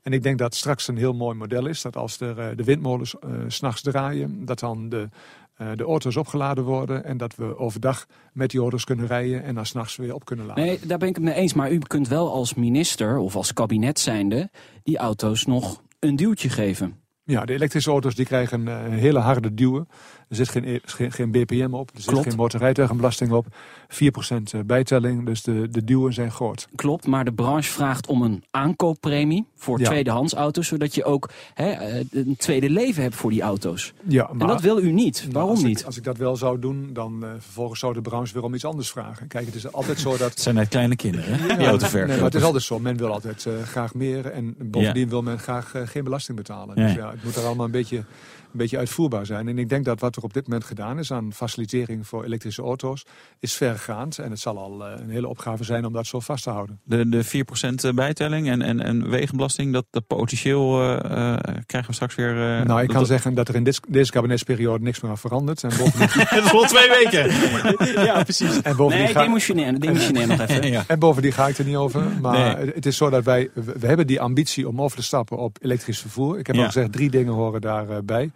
En ik denk dat straks een heel mooi model is. Dat als er, eh, de windmolens eh, s s'nachts draaien, dat dan de, eh, de auto's opgeladen worden. En dat we overdag met die auto's kunnen rijden en dan s'nachts weer op kunnen laden. Nee, daar ben ik het mee eens. Maar u kunt wel als minister of als kabinet zijnde die auto's nog een duwtje geven. Ja, de elektrische auto's die krijgen eh, een hele harde duwen. Er zit geen, e- geen, geen BPM op, er zit Klopt. geen motorrijtuigenbelasting op. 4% bijtelling, dus de, de duwen zijn groot. Klopt, maar de branche vraagt om een aankooppremie voor Ja. tweedehands auto's. Zodat je ook hè, eh, een tweede leven hebt voor die auto's. Ja, en dat wil u niet. Nou, Waarom als ik- niet? als ik dat wel zou doen, dan eh, vervolgens zou de branche weer om iets anders vragen. Kijk, het is altijd zo dat... Het zijn net kleine kinderen, hè? Die Nee, maar het is altijd zo. Men wil altijd eh, graag meer en bovendien wil men graag eh, geen belasting betalen. Dus ja, het moet er allemaal een beetje, een beetje uitvoerbaar zijn. En ik denk dat wat er op dit moment gedaan is aan facilitering voor elektrische auto's, is vergaand. En het zal al eh, een hele opgave zijn om dat zo vast te houden. De, de 4% bijtelling en, en, en wegenbelasting, dat, dat potentieel eh, eh, krijgen we straks weer... eh, nou, ik dat- kan zeggen dat er in dit, deze kabinetsperiode niks meer aan verandert. En bovendien, Het is al twee weken. Ja, precies. en bovendien Nee, ga- demissionair, demissionair nog even. ja. En bovendien ga ik er niet over. Maar Nee. het is zo dat wij, we we hebben die ambitie om over te stappen op elektrisch vervoer. Ik heb Ja. al gezegd, drie dingen horen daarbij.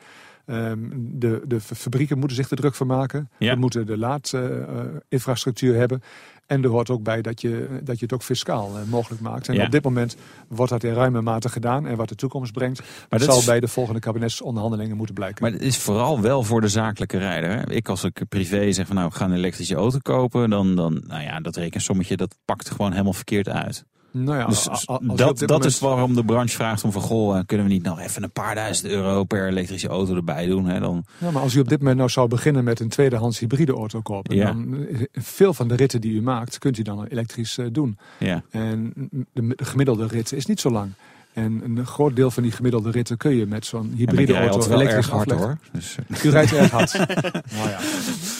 Ehm de, de fabrieken moeten zich er druk van maken. Ja. We moeten de laadinfrastructuur hebben. En er hoort ook bij dat je, dat je het ook fiscaal eh, mogelijk maakt. En Ja. op dit moment wordt dat in ruime mate gedaan. En wat de toekomst brengt, Maar dat zal is- bij de volgende kabinetsonderhandelingen moeten blijken. Maar het is vooral wel voor de zakelijke rijder. Hè? Ik als ik privé zeg van nou, we gaan een elektrische auto kopen, dan, dan nou ja, dat rekensommetje dat pakt gewoon helemaal verkeerd uit. Nou ja, Dus als dat, dat moment- is waarom de branche vraagt om van goh, eh, kunnen we niet nog even een paar duizend euro per elektrische auto erbij doen? Hè? Dan, Ja, maar als u op dit moment nou zou beginnen met een tweedehands hybride auto kopen, Ja. dan eh, veel van de ritten die u maakt, kunt u dan elektrisch eh, doen. ja. En de, de gemiddelde rit is niet zo lang. En een groot deel van die gemiddelde ritten kun je met zo'n hybride rij auto wel elektrisch hard hoor. Dus, eh, U rijdt erg hard. nou ja.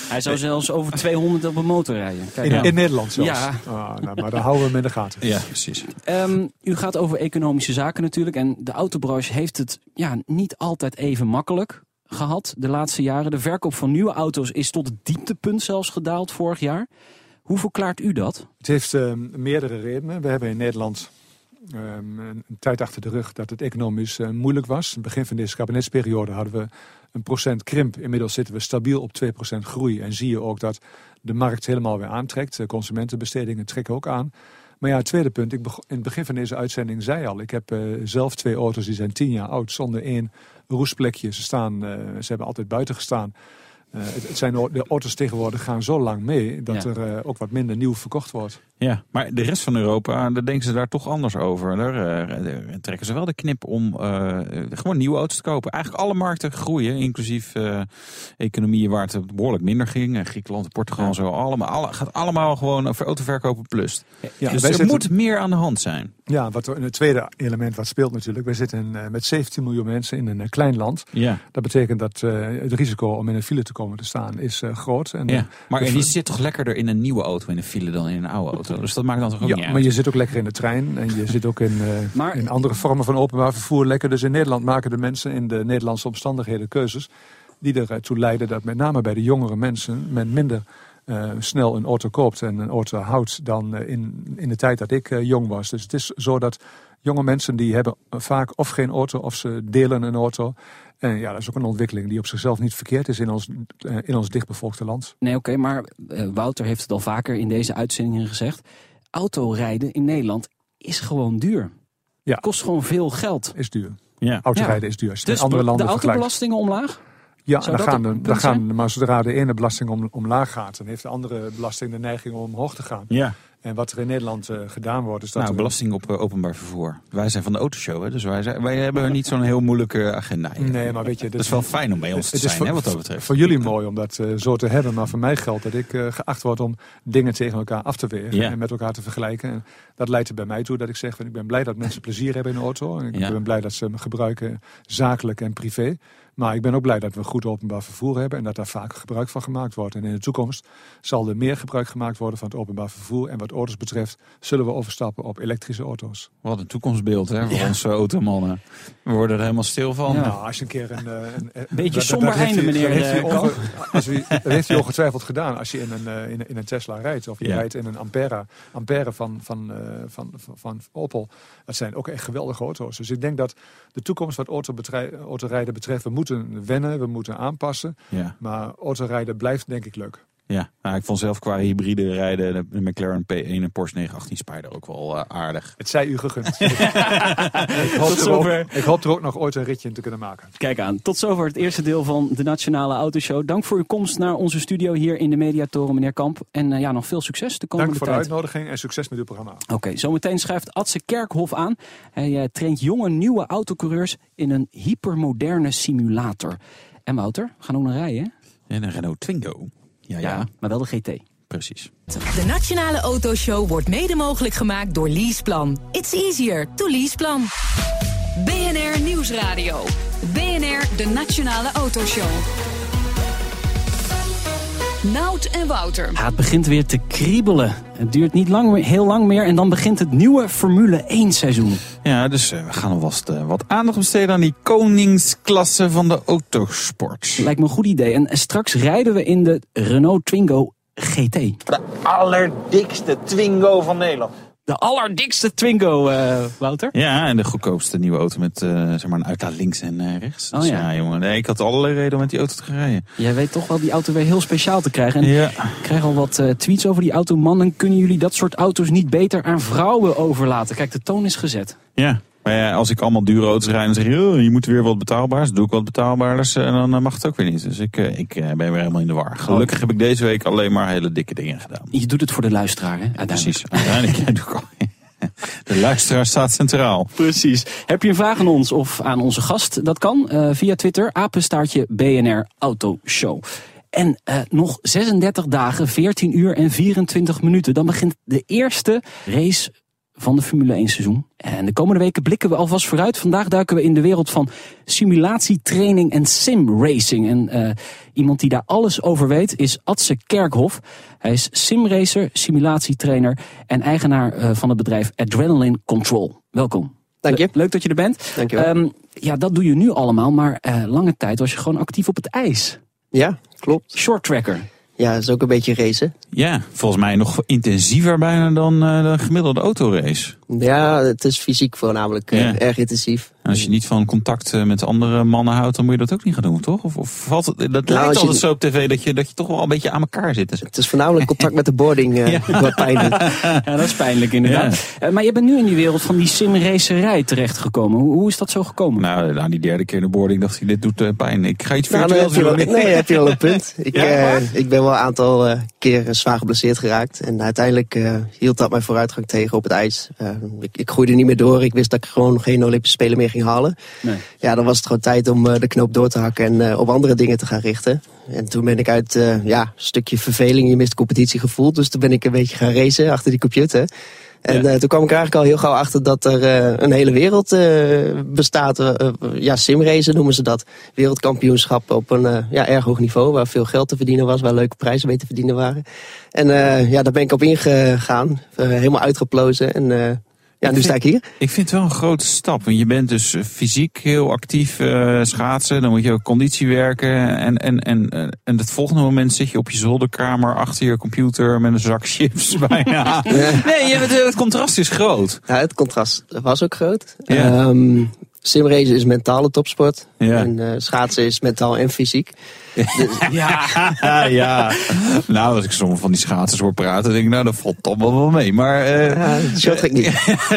Hij zou zelfs over 200 op een motor rijden. Kijk, in, nou. in Nederland zelfs. Ja. Ah, nou, maar daar houden we hem in de gaten. ja, precies. Ehm, u gaat over economische zaken natuurlijk. En de autobranche heeft het ja, niet altijd even makkelijk gehad de laatste jaren. De verkoop van nieuwe auto's is tot het dieptepunt zelfs gedaald vorig jaar. Hoe verklaart u dat? Het heeft eh, meerdere redenen. We hebben in Nederland ehm, een, tijd achter de rug dat het economisch eh, moeilijk was. In het begin van deze kabinetsperiode hadden we een procent krimp. Inmiddels zitten we stabiel op 2% groei. En zie je ook dat de markt helemaal weer aantrekt. Consumentenbestedingen trekken ook aan. Maar ja, het tweede punt. Ik in het begin van deze uitzending zei al... ik heb eh, zelf twee auto's die zijn tien jaar oud zonder één roestplekje. Ze, staan, eh, ze hebben altijd buiten gestaan. Eh, het, het zijn, de auto's tegenwoordig gaan zo lang mee... dat Ja. er eh, ook wat minder nieuw verkocht wordt. Ja, maar de rest van Europa, daar denken ze daar toch anders over. Daar, eh, daar trekken ze wel de knip om gewoon nieuwe auto's te kopen. Eigenlijk alle markten groeien, inclusief economieën waar het behoorlijk minder ging. Griekenland, Portugal en zo. Allemaal, alle, gaat allemaal gewoon over autoverkopen plus. Ja, dus er zitten- moet meer aan de hand zijn. Ja, wat, er- het tweede element wat speelt natuurlijk. Wij zitten eh, met 17 miljoen mensen in een eh, klein land. Ja, Dat betekent dat eh, het risico om in een file te komen te staan is eh, groot. En, ja. maar je zit toch lekkerder in een nieuwe auto in een file dan in een oude auto. Dus dat maakt dan toch ook ja, niet maar je zit ook lekker in de trein en je zit ook in, eh, Maar- in andere vormen van openbaar vervoer lekker. Dus in Nederland maken de mensen in de Nederlandse omstandigheden keuzes die ertoe leiden dat met name bij de jongere mensen men minder eh, snel een auto koopt en een auto houdt dan eh, in, in de tijd dat ik eh, jong was. Dus het is zo dat jonge mensen die hebben vaak of geen auto of ze delen een auto. En ja, dat is ook een ontwikkeling die op zichzelf niet verkeerd is in ons, in ons dichtbevolkte land. Nee, oké, maar eh, Wouter heeft het al vaker in deze uitzendingen gezegd. Autorijden in Nederland is gewoon duur. Ja. Kost gewoon veel geld. Is duur. Ja. Autorijden is duur. Als je het Dus andere de landen vergelijkt. autobelastingen omlaag? Ja, dan gaan, de, dan gaan, maar zodra de ene belasting om, omlaag gaat, dan heeft de andere belasting de neiging om omhoog te gaan. ja. En wat er in Nederland eh, gedaan wordt, is dat Nou, belasting op eh, openbaar vervoer. Wij zijn van de autoshow, hè, dus wij, zijn, wij hebben niet zo'n heel moeilijke agenda. hier. Nee, maar weet je, dat is wel fijn om bij ons te het is zijn, voor, hè, wat dat betreft. voor jullie mooi om dat eh, zo te hebben, maar voor mij geldt dat ik geacht word om dingen tegen elkaar af te wegen Ja. en met elkaar te vergelijken. En dat leidt er bij mij toe dat ik zeg, van, ik ben blij dat mensen plezier hebben in de auto. En ik Ja. ben blij dat ze hem gebruiken, zakelijk en privé. Maar ik ben ook blij dat we goed openbaar vervoer hebben en dat daar vaak gebruik van gemaakt wordt. En in de toekomst zal er meer gebruik gemaakt worden van het openbaar vervoer. En wat auto's betreft zullen we overstappen op elektrische auto's. Wat een toekomstbeeld hè, voor Ja. onze automannen. We worden er helemaal stil van. Ja. Nou, als je een keer een... eh, een, een Beetje somber dat heeft einde, hij- meneer, heeft hij eh, onge- als u- Dat heeft hij ongetwijfeld gedaan als je in een, eh, in, een- in een Tesla rijdt. Of je Ja. rijdt in een Ampera, Ampere van, van, eh, van, van, van Opel. Dat zijn ook echt geweldige auto's. Dus ik denk dat de toekomst wat autorijden betreft... we moeten wennen, we moeten aanpassen. Ja, Maar autorijden blijft denk ik leuk. Ja. Nou, ik vond zelf qua hybride rijden de McLaren P1 en Porsche 918 Spider ook wel eh, aardig. Het zij u gegund. ik, hoop Tot er ook, zover. ik hoop er ook nog ooit een ritje in te kunnen maken. Kijk aan, tot zover het eerste deel van de Nationale Autoshow. Dank voor uw komst naar onze studio hier in de Mediatoren, meneer Kamp. En eh, ja, nog veel succes de komende Dank voor de tijd. uitnodiging en succes met uw programma. Oké, zometeen schrijft Adse Kerkhof aan. Hij eh, traint jonge, nieuwe autocoureurs in een hypermoderne simulator. En Wouter, we gaan ook naar rijden, hè? En een Renault Twingo. Ja, ja, maar wel de GT. precies. De Nationale Autoshow wordt mede mogelijk gemaakt door Leaseplan. It's easier to Leaseplan. BNR Nieuwsradio. BNR, de Nationale Autoshow. Nout en Wouter. Ja, het begint weer te kriebelen. Het duurt niet lang meer, heel lang meer en dan begint het nieuwe Formule 1 seizoen. Ja, dus eh, we gaan alvast eh, wat aandacht besteden aan die koningsklasse van de autosport. Lijkt me een goed idee. En straks rijden we in de Renault Twingo GT. De allerdikste Twingo van Nederland. De allerdikste Twingo, eh, Wouter. Ja, en de goedkoopste nieuwe auto met eh, zeg maar een uitlaat links en eh, rechts. Oh Dus ja. ja, jongen. Nee, ik had allerlei reden om met die auto te gaan rijden. Jij weet toch wel die auto weer heel speciaal te krijgen. En Ja. ik krijg al wat tweets over die auto. Mannen, kunnen jullie dat soort auto's niet beter aan vrouwen overlaten? Kijk, de toon is gezet. Ja. Maar ja, als ik allemaal dure auto's rijd en zeg je, oh, je moet weer wat betaalbaars, doe ik wat betaalbaars en dan eh, mag het ook weer niet. Dus ik, eh, ik eh, ben weer helemaal in de war. Gelukkig heb ik deze week alleen maar hele dikke dingen gedaan. Je doet het voor de luisteraar, hè? Precies. Uiteindelijk doe ik al. De luisteraar staat centraal. Precies. Heb je een vraag aan ons of aan onze gast? Dat kan eh, via Twitter, apenstaartje BNR Autoshow. En eh, nog 36 dagen, 14 uur en 24 minuten. Dan begint de eerste race van de Formule 1 seizoen. En de komende weken blikken we alvast vooruit. Vandaag duiken we in de wereld van simulatietraining en simracing. En eh, iemand die daar alles over weet is Adse Kerkhof. Hij is simracer, simulatietrainer en eigenaar eh, van het bedrijf Adrenaline Control. Welkom. Dank je. Le- Leuk dat je er bent. Dank je wel. Ehm, ja, dat doe je nu allemaal, maar eh, lange tijd was je gewoon actief op het ijs. ja, klopt. Short tracker. Ja, dat is ook een beetje racen. Ja, volgens mij nog intensiever bijna dan uh, de gemiddelde autorace. Ja, het is fysiek voornamelijk uh, erg intensief. En als je niet van contact uh, met andere mannen houdt, dan moet je dat ook niet gaan doen, toch? Of, of valt het, dat nou, lijkt altijd je... zo op tv dat je, dat je toch wel een beetje aan elkaar zit. Dus. Het is voornamelijk contact met de boarding ja. wat pijn Ja, dat is pijnlijk inderdaad. Ja. maar je bent nu in die wereld van die simracerij terechtgekomen. Hoe, hoe is dat zo gekomen? Nou, na die derde keer de boarding dacht hij, dit doet pijn. Ik ga iets virtueel nou, doen. Nee, heb je wel een punt. Ik, ik ben wel een aantal keren zwaar geblesseerd geraakt. En uiteindelijk hield dat mijn vooruitgang tegen op het ijs. ik, ik groeide niet meer door. Ik wist dat ik gewoon geen Olympische Spelen meer ging halen. Nee. Ja, dan was het gewoon tijd om de knoop door te hakken en op andere dingen te gaan richten. En toen ben ik uit uh, ja, een stukje verveling, je mist competitie gevoeld. Dus toen ben ik een beetje gaan racen achter die computer. En ja. uh, toen kwam ik eigenlijk al heel gauw achter dat er uh, een hele wereld bestaat. ja, simracen noemen ze dat. Wereldkampioenschap op een ja, erg hoog niveau. Waar veel geld te verdienen was, waar leuke prijzen mee te verdienen waren. En ja, daar ben ik op ingegaan. helemaal uitgeplozen. En ja, nu sta ik hier. Ik vind het wel een grote stap. Want je bent dus fysiek heel actief uh, schaatsen. Dan moet je ook conditie werken. En, en, en, uh, en het volgende moment zit je op je zolderkamer achter je computer met een zak chips bijna. Nee, je, het, het, contrast is groot. Ja, het contrast was ook groot. Ja. Um, simracen is mentale topsport. Ja. En uh, schaatsen is mentaal en fysiek. ja. ja. Nou, als ik sommige van die schaatsers hoor praten, denk ik, nou, dat valt toch wel wel mee. Maar. Uh, ja, short ik niet.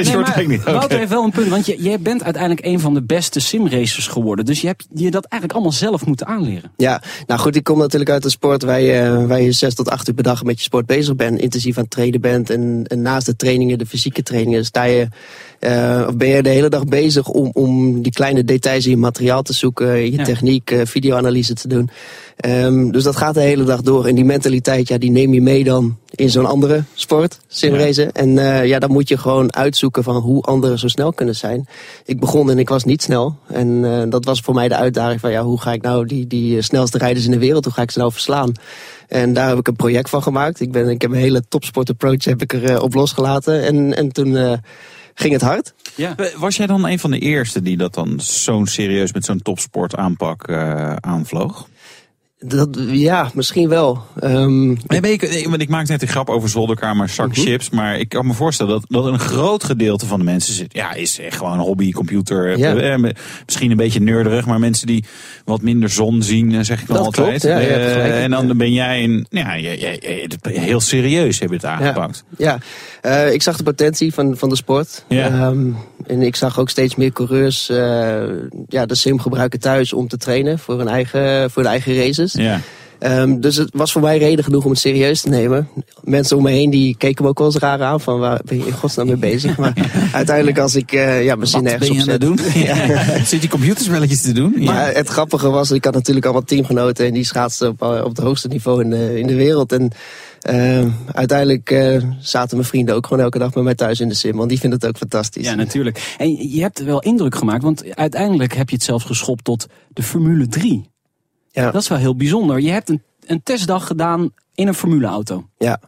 short nee, niet. Okay. Wouter heeft wel een punt, want je, je bent uiteindelijk een van de beste simracers geworden. Dus je hebt je dat eigenlijk allemaal zelf moeten aanleren. Ja, nou goed, ik kom natuurlijk uit een sport waar je, waar je zes tot acht uur per dag met je sport bezig bent. Intensief aan het trainen bent. En, en naast de trainingen, de fysieke trainingen, sta je. Uh, of ben je de hele dag bezig om, om die kleine details in je materiaal te zoeken, je ja. techniek, uh, videoanalyse te doen. Um, dus dat gaat de hele dag door. En die mentaliteit, ja, die neem je mee dan in zo'n andere sport, simracen. Ja. En uh, ja, dan moet je gewoon uitzoeken van hoe anderen zo snel kunnen zijn. Ik begon en ik was niet snel. En uh, dat was voor mij de uitdaging van ja, hoe ga ik nou die, die snelste rijders in de wereld, hoe ga ik ze nou verslaan? En daar heb ik een project van gemaakt. Ik, ben, ik heb een hele topsport approach heb ik er uh, op losgelaten. En, en toen ging het hard. Ja. Was jij dan een van de eerste die dat dan zo'n serieus met zo'n topsport aanpak uh, aanvloog? Dat, ja, misschien wel. Um, nee, ik, want ik maak net een grap over zolderkamer, zak uh mhm. -huh. chips. Maar ik kan me voorstellen dat, dat een groot gedeelte van de mensen zit. Ja, is echt gewoon een hobby, computer. Ja. Eh, misschien een beetje neurderig. Maar mensen die wat minder zon zien, zeg ik dan dat altijd. Klopt, ja, uh, en dan ben jij een, ja, heel serieus heb je het aangepakt. Ja, ja. Uh, ik zag de potentie van, van de sport. Ja. Um, en ik zag ook steeds meer coureurs ja, de sim gebruiken thuis om te trainen voor, hun eigen, voor de eigen races. Ja. Um, dus het was voor mij reden genoeg om het serieus te nemen. Mensen om me heen die keken me ook wel eens raar aan van waar ben je in godsnaam mee bezig. Maar uiteindelijk als ik uh, ja, mijn zin ergens op zet. doen? ja. Zit je computerspelletjes te doen? Maar het grappige was, ik had natuurlijk allemaal teamgenoten en die schaatsten op, op het hoogste niveau in de, in de wereld. En uh, uiteindelijk uh, zaten mijn vrienden ook gewoon elke dag met mij thuis in de sim. Want die vinden het ook fantastisch. Ja, natuurlijk. En je hebt wel indruk gemaakt, want uiteindelijk heb je het zelfs geschopt tot de Formule 3. Ja. Dat is wel heel bijzonder. Je hebt een, een testdag gedaan in een formuleauto. Ja.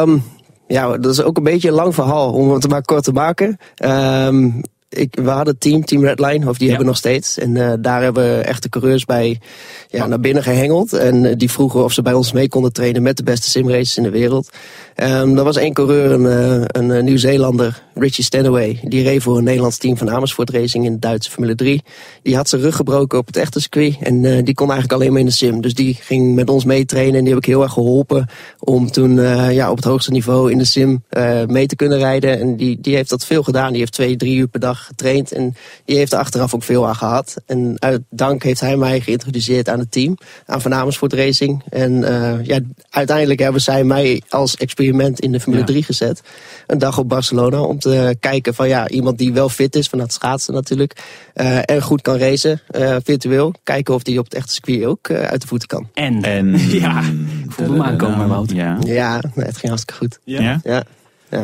Um, ja, dat is ook een beetje een lang verhaal om het maar kort te maken. Um, ik, we hadden het team, Team Redline, of die ja. hebben we nog steeds. En uh, daar hebben echte coureurs bij ja, naar binnen gehengeld. En uh, die vroegen of ze bij ons mee konden trainen met de beste simraces in de wereld. Um, er was één coureur, een, uh, een Nieuw-Zeelander, Richie Stanaway. Die reed voor een Nederlands team van Amersfoort Racing in de Duitse Formule 3. Die had zijn rug gebroken op het echte circuit. En uh, die kon eigenlijk alleen maar in de sim. Dus die ging met ons meetrainen. En die heb ik heel erg geholpen om toen ja, op het hoogste niveau in de sim mee te kunnen rijden. En die, die heeft dat veel gedaan. Die heeft twee, drie uur per dag getraind. En die heeft er achteraf ook veel aan gehad. En uit dank heeft hij mij geïntroduceerd aan het team. Aan Van Amersfoort Racing. En ja, uiteindelijk hebben zij mij als experiment in de Formule ja. 3 gezet. Een dag op Barcelona om te kijken van ja, iemand die wel fit is van het schaatsen natuurlijk. Uh, en goed kan racen, uh, virtueel. Kijken of die op het echte circuit ook uh, uit de voeten kan. En, en ja, voel hem aankomen Wouter. Ja, ja nee, het ging hartstikke goed. Ja? ja.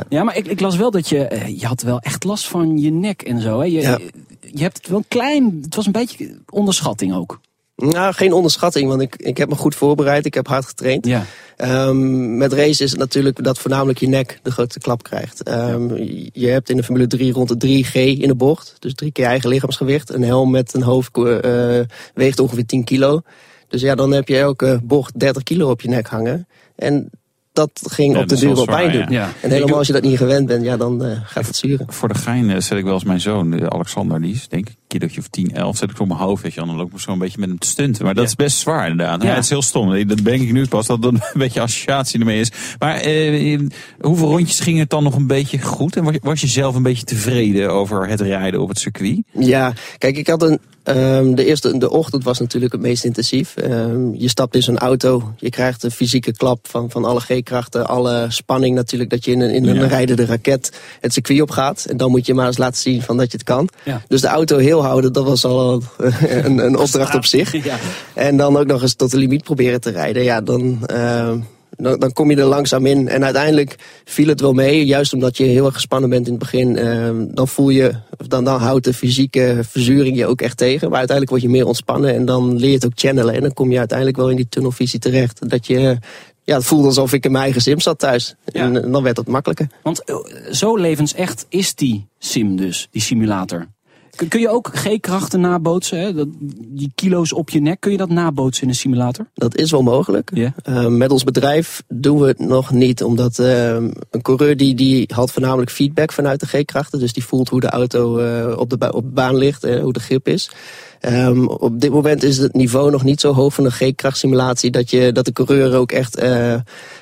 Ja. Maar ik, ik las wel dat je, je had wel echt last van je nek en zo. Hè? Je, ja. je hebt het wel een klein, het was een beetje onderschatting ook. Nou, geen onderschatting, want ik, ik heb me goed voorbereid. Ik heb hard getraind. Ja. Um, met race is het natuurlijk dat voornamelijk je nek de grootste klap krijgt. Um, ja. Je hebt in de Formule 3 rond de 3G in de bocht. Dus drie keer eigen lichaamsgewicht. Een helm met een hoofd uh, weegt ongeveer 10 kilo. Dus ja, dan heb je elke bocht 30 kilo op je nek hangen. En dat ging Ja, op de duur wel pijn doen. ja. En helemaal als je dat niet gewend bent, ja, dan eh, gaat het zuren. Voor de gein eh, zet ik wel eens mijn zoon, eh, Alexander, die is denk ik kilootje of 10, 11, zet ik op mijn hoofd, weet je, dan loop ik zo een beetje met hem te stunten. Maar dat is best zwaar inderdaad. Ja. Ja. het is heel stom. Dat denk ik nu pas, dat er een beetje associatie ermee is. Maar eh, hoeveel rondjes ging het dan nog een beetje goed? En was, was je zelf een beetje tevreden over het rijden op het circuit? Ja, kijk, ik had een. ehm, de eerste de ochtend was natuurlijk het meest intensief. Ehm, je stapt in zo'n auto, je krijgt de fysieke klap van, van alle G-krachten, alle spanning natuurlijk dat je in een, in een Ja. rijdende raket het circuit op gaat. En dan moet je maar eens laten zien van dat je het kan. Ja. Dus de auto heel houden, dat was al een, een opdracht op zich. Ja. En dan ook nog eens tot de limiet proberen te rijden. Ja, dan, ehm, dan, dan kom je er langzaam in. En uiteindelijk viel het wel mee. Juist omdat je heel erg gespannen bent in het begin. ehm, dan voel je, dan, dan houdt de fysieke verzuring je ook echt tegen. Maar uiteindelijk word je meer ontspannen. En dan leer je het ook channelen. En dan kom je uiteindelijk wel in die tunnelvisie terecht. Dat je, ja, het voelde alsof ik in mijn eigen sim zat thuis. Ja. En, eh, dan werd het makkelijker. Want eh, zo levensecht is die sim dus, die simulator. Kun- je ook G-krachten nabootsen? Hè? Dat, die kilo's op je nek, kun je dat nabootsen in een simulator? Dat is wel mogelijk. Ja. Uh, met ons bedrijf doen we het nog niet. Omdat uh, een coureur die, die had voornamelijk feedback vanuit de G-krachten. Dus die voelt hoe de auto uh, op, de ba op de baan ligt, uh, hoe de grip is. Um, op dit moment is het niveau nog niet zo hoog van de G-krachtsimulatie... Dat, je, dat de coureur ook echt uh,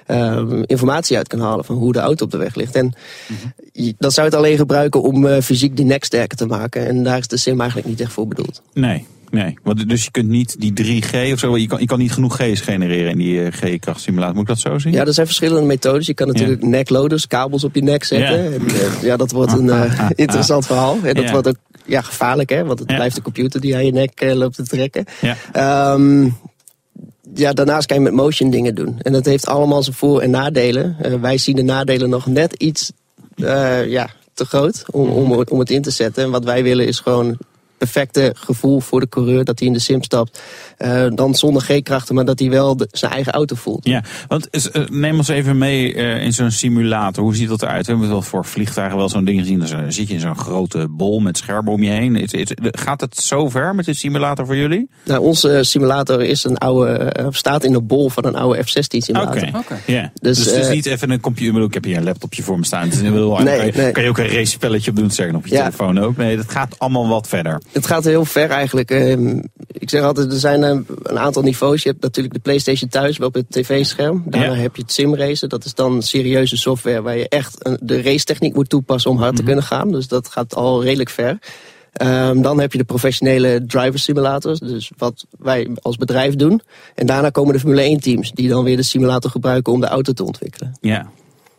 um, informatie uit kan halen van hoe de auto op de weg ligt. En mm -hmm. dat zou het alleen gebruiken om uh, fysiek die nek sterker te maken. En daar is de sim eigenlijk niet echt voor bedoeld. Nee, Nee, want dus je kunt niet die 3G of zo, je kan, je kan niet genoeg G's genereren in die uh, G-krachtsimulator. Moet ik dat zo zien? Ja, er zijn verschillende methodes. Je kan natuurlijk ja. neckloaders, kabels op je nek zetten. Ja, en, ja dat wordt een interessant verhaal. En dat ja. wordt ook ja, gevaarlijk, hè? Want het blijft de computer die aan je nek loopt te trekken. Ja. Um, ja, daarnaast kan je met motion dingen doen. En dat heeft allemaal zijn voor- en nadelen. wij zien de nadelen nog net iets ja, te groot om, om, om het in te zetten. En wat wij willen is gewoon perfecte gevoel voor de coureur dat hij in de sim stapt. Uh, dan zonder G-krachten, maar dat hij wel de, zijn eigen auto voelt. Ja, want is, uh, neem ons even mee uh, in zo'n simulator. Hoe ziet dat eruit? We hebben wel voor vliegtuigen wel zo'n ding gezien. Dan zit je in zo'n grote bol met schermen om je heen. Is, is, gaat het zo ver met de simulator voor jullie? Nou, onze simulator is een oude, staat in de bol van een oude F-16 simulator. Oké, okay. okay. yeah. dus, dus het is niet even een computer. Ik heb hier een laptopje voor me staan. Dus nee, kan, je, nee. kan je ook een race spelletje op doen, zeggen op je ja. telefoon ook. Nee, dat gaat allemaal wat verder. Het gaat heel ver eigenlijk. Ik zeg altijd, er zijn een aantal niveaus. Je hebt natuurlijk de PlayStation thuis, wel op het tv-scherm. Daarna ja. heb je het simracen. Dat is dan serieuze software waar je echt de racetechniek moet toepassen om hard mm -hmm. te kunnen gaan. Dus dat gaat al redelijk ver. Um, dan heb je de professionele driver simulators, dus wat wij als bedrijf doen. En daarna komen de Formule 1 teams die dan weer de simulator gebruiken om de auto te ontwikkelen. Ja.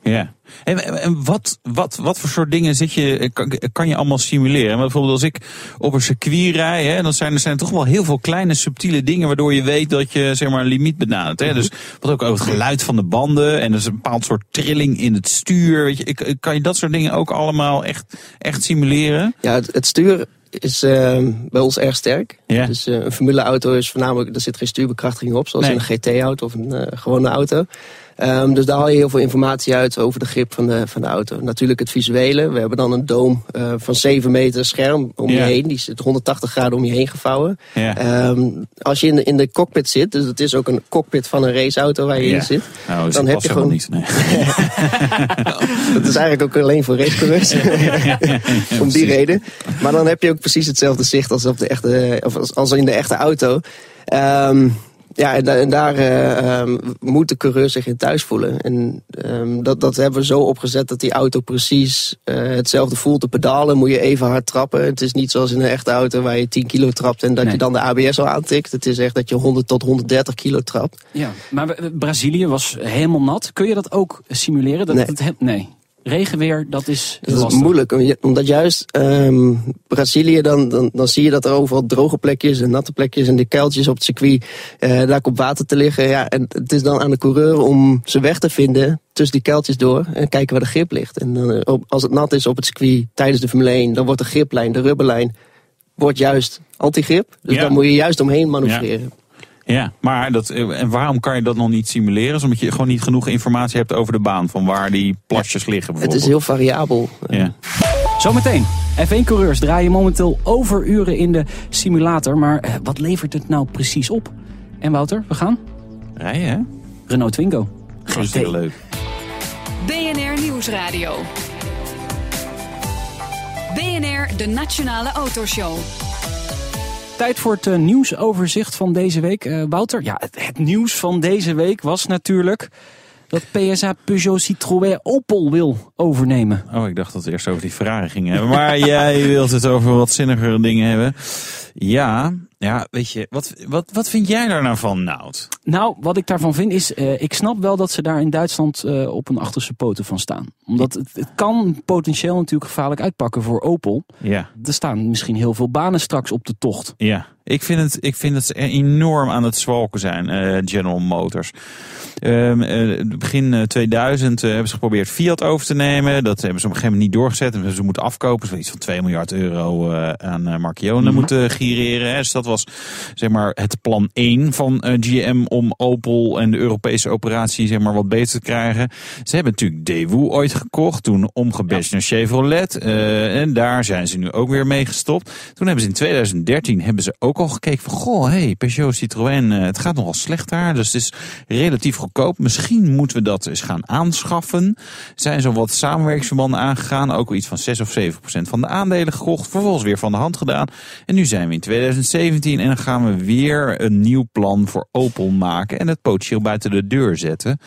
Ja. En, wat, wat, wat voor soort dingen zit je, kan, kan je allemaal simuleren? Maar bijvoorbeeld als ik op een circuit rij, hè, dan zijn er zijn toch wel heel veel kleine subtiele dingen waardoor je weet dat je zeg maar, een limiet benadert. Hè? Dus wat ook het geluid van de banden en dus een bepaald soort trilling in het stuur. Weet je, kan je dat soort dingen ook allemaal echt, echt simuleren? Ja, het, het stuur is uh, bij ons erg sterk. Dus uh, een formuleauto is voornamelijk, er zit geen stuurbekrachtiging op, zoals nee. een GT-auto of een uh, gewone auto. Um, dus daar haal je heel veel informatie uit over de grip van de, van de auto. Natuurlijk het visuele. We hebben dan een doom uh, van 7 meter scherm om Ja. je heen. Die zit 180 graden om je heen gevouwen. Ja. Um, als je in de, in de cockpit zit, dus het is ook een cockpit van een raceauto waar je Ja. in zit. Nou, Dan heb je gewoon- niet. Nee. Dat is eigenlijk ook alleen voor racecoureurs. Om die reden. Maar dan heb je ook precies hetzelfde zicht als, op de echte, of als, als in de echte auto. Ehm, ja, en, da- en daar eh, ehm, moet de coureur zich in thuis voelen. En ehm, dat, dat hebben we zo opgezet dat die auto precies eh, hetzelfde voelt. De pedalen moet je even hard trappen. Het is niet zoals in een echte auto waar je 10 kilo trapt en dat Nee. je dan de ABS al aantikt. Het is echt dat je 100 tot 130 kilo trapt. Ja, maar we- Brazilië was helemaal nat. Kun je dat ook simuleren? Dat Nee. Het, he- nee. Regenweer, dat is Dat is lastig. moeilijk, om- omdat juist ehm, Brazilië, dan, dan, dan zie je dat er overal droge plekjes en natte plekjes en de kuiltjes op het circuit, eh, daar komt water te liggen. Ja, en het is dan aan de coureur om zijn weg te vinden tussen die kuiltjes door en kijken waar de grip ligt. En dan, eh, als het nat is op het circuit tijdens de Formule 1, dan wordt de griplijn, de rubberlijn, wordt juist antigrip. Dus Ja. daar moet je juist omheen manoeuvreren. Ja, maar dat, eh, en waarom kan je dat nog niet simuleren? Is Omdat je gewoon niet genoeg informatie hebt over de baan. Van waar die plasjes liggen Het is heel variabel. Ja. Zometeen. F1-coureurs draaien momenteel overuren in de simulator. Maar eh, wat levert het nou precies op? En Wouter, we gaan? Rijden, hè? Renault Twingo. Hartstikke leuk. BNR Nieuwsradio. BNR, de Nationale Autoshow. Tijd voor het eh, nieuwsoverzicht van deze week. Eh, Wouter, ja, het, nieuws van deze week was natuurlijk dat PSA Peugeot Citroën Opel wil overnemen. Oh, ik dacht dat we eerst over die Ferrari gingen hebben. Maar jij wilt het over wat zinnigere dingen hebben. Ja, ja, weet je, wat, wat, wat vind jij daar nou van, Nout? Nou, wat ik daarvan vind is, eh, ik snap wel dat ze daar in Duitsland eh, op een achterste poten van staan. Omdat het, het kan potentieel natuurlijk gevaarlijk uitpakken voor Opel. Ja, Er staan misschien heel veel banen straks op de tocht. ja. Ik vind het, ik vind dat ze enorm aan het zwalken zijn, eh, General Motors. Ehm, eh, begin eh, 2000 eh, hebben ze geprobeerd Fiat over te nemen. Dat hebben ze op een gegeven moment niet doorgezet. En hebben ze moeten afkopen. Ze iets van 2 miljard euro aan Marchione Mhm. moeten gireren. Hè. Dus dat was zeg maar, het plan 1 van GM om Opel en de Europese operatie zeg maar, wat beter te krijgen. Ze hebben natuurlijk Daewoo ooit gekocht. Toen omgebashed naar Chevrolet. en daar zijn ze nu ook weer mee gestopt. Toen hebben ze in 2013 hebben ze ook al gekeken van... Goh, hey, Peugeot, Citroën, eh, het gaat nogal slecht daar. Dus het is relatief goedkoop. Misschien moeten we dat eens gaan aanschaffen. Zijn zo wat samenwerkingsverbanden aangegaan. Ook al iets van 6 of 7 procent van de aandelen gekocht. Vervolgens weer van de hand gedaan. En nu zijn we in 2017 en dan gaan we weer een nieuw plan voor Opel maken. En het potentieel buiten de deur zetten.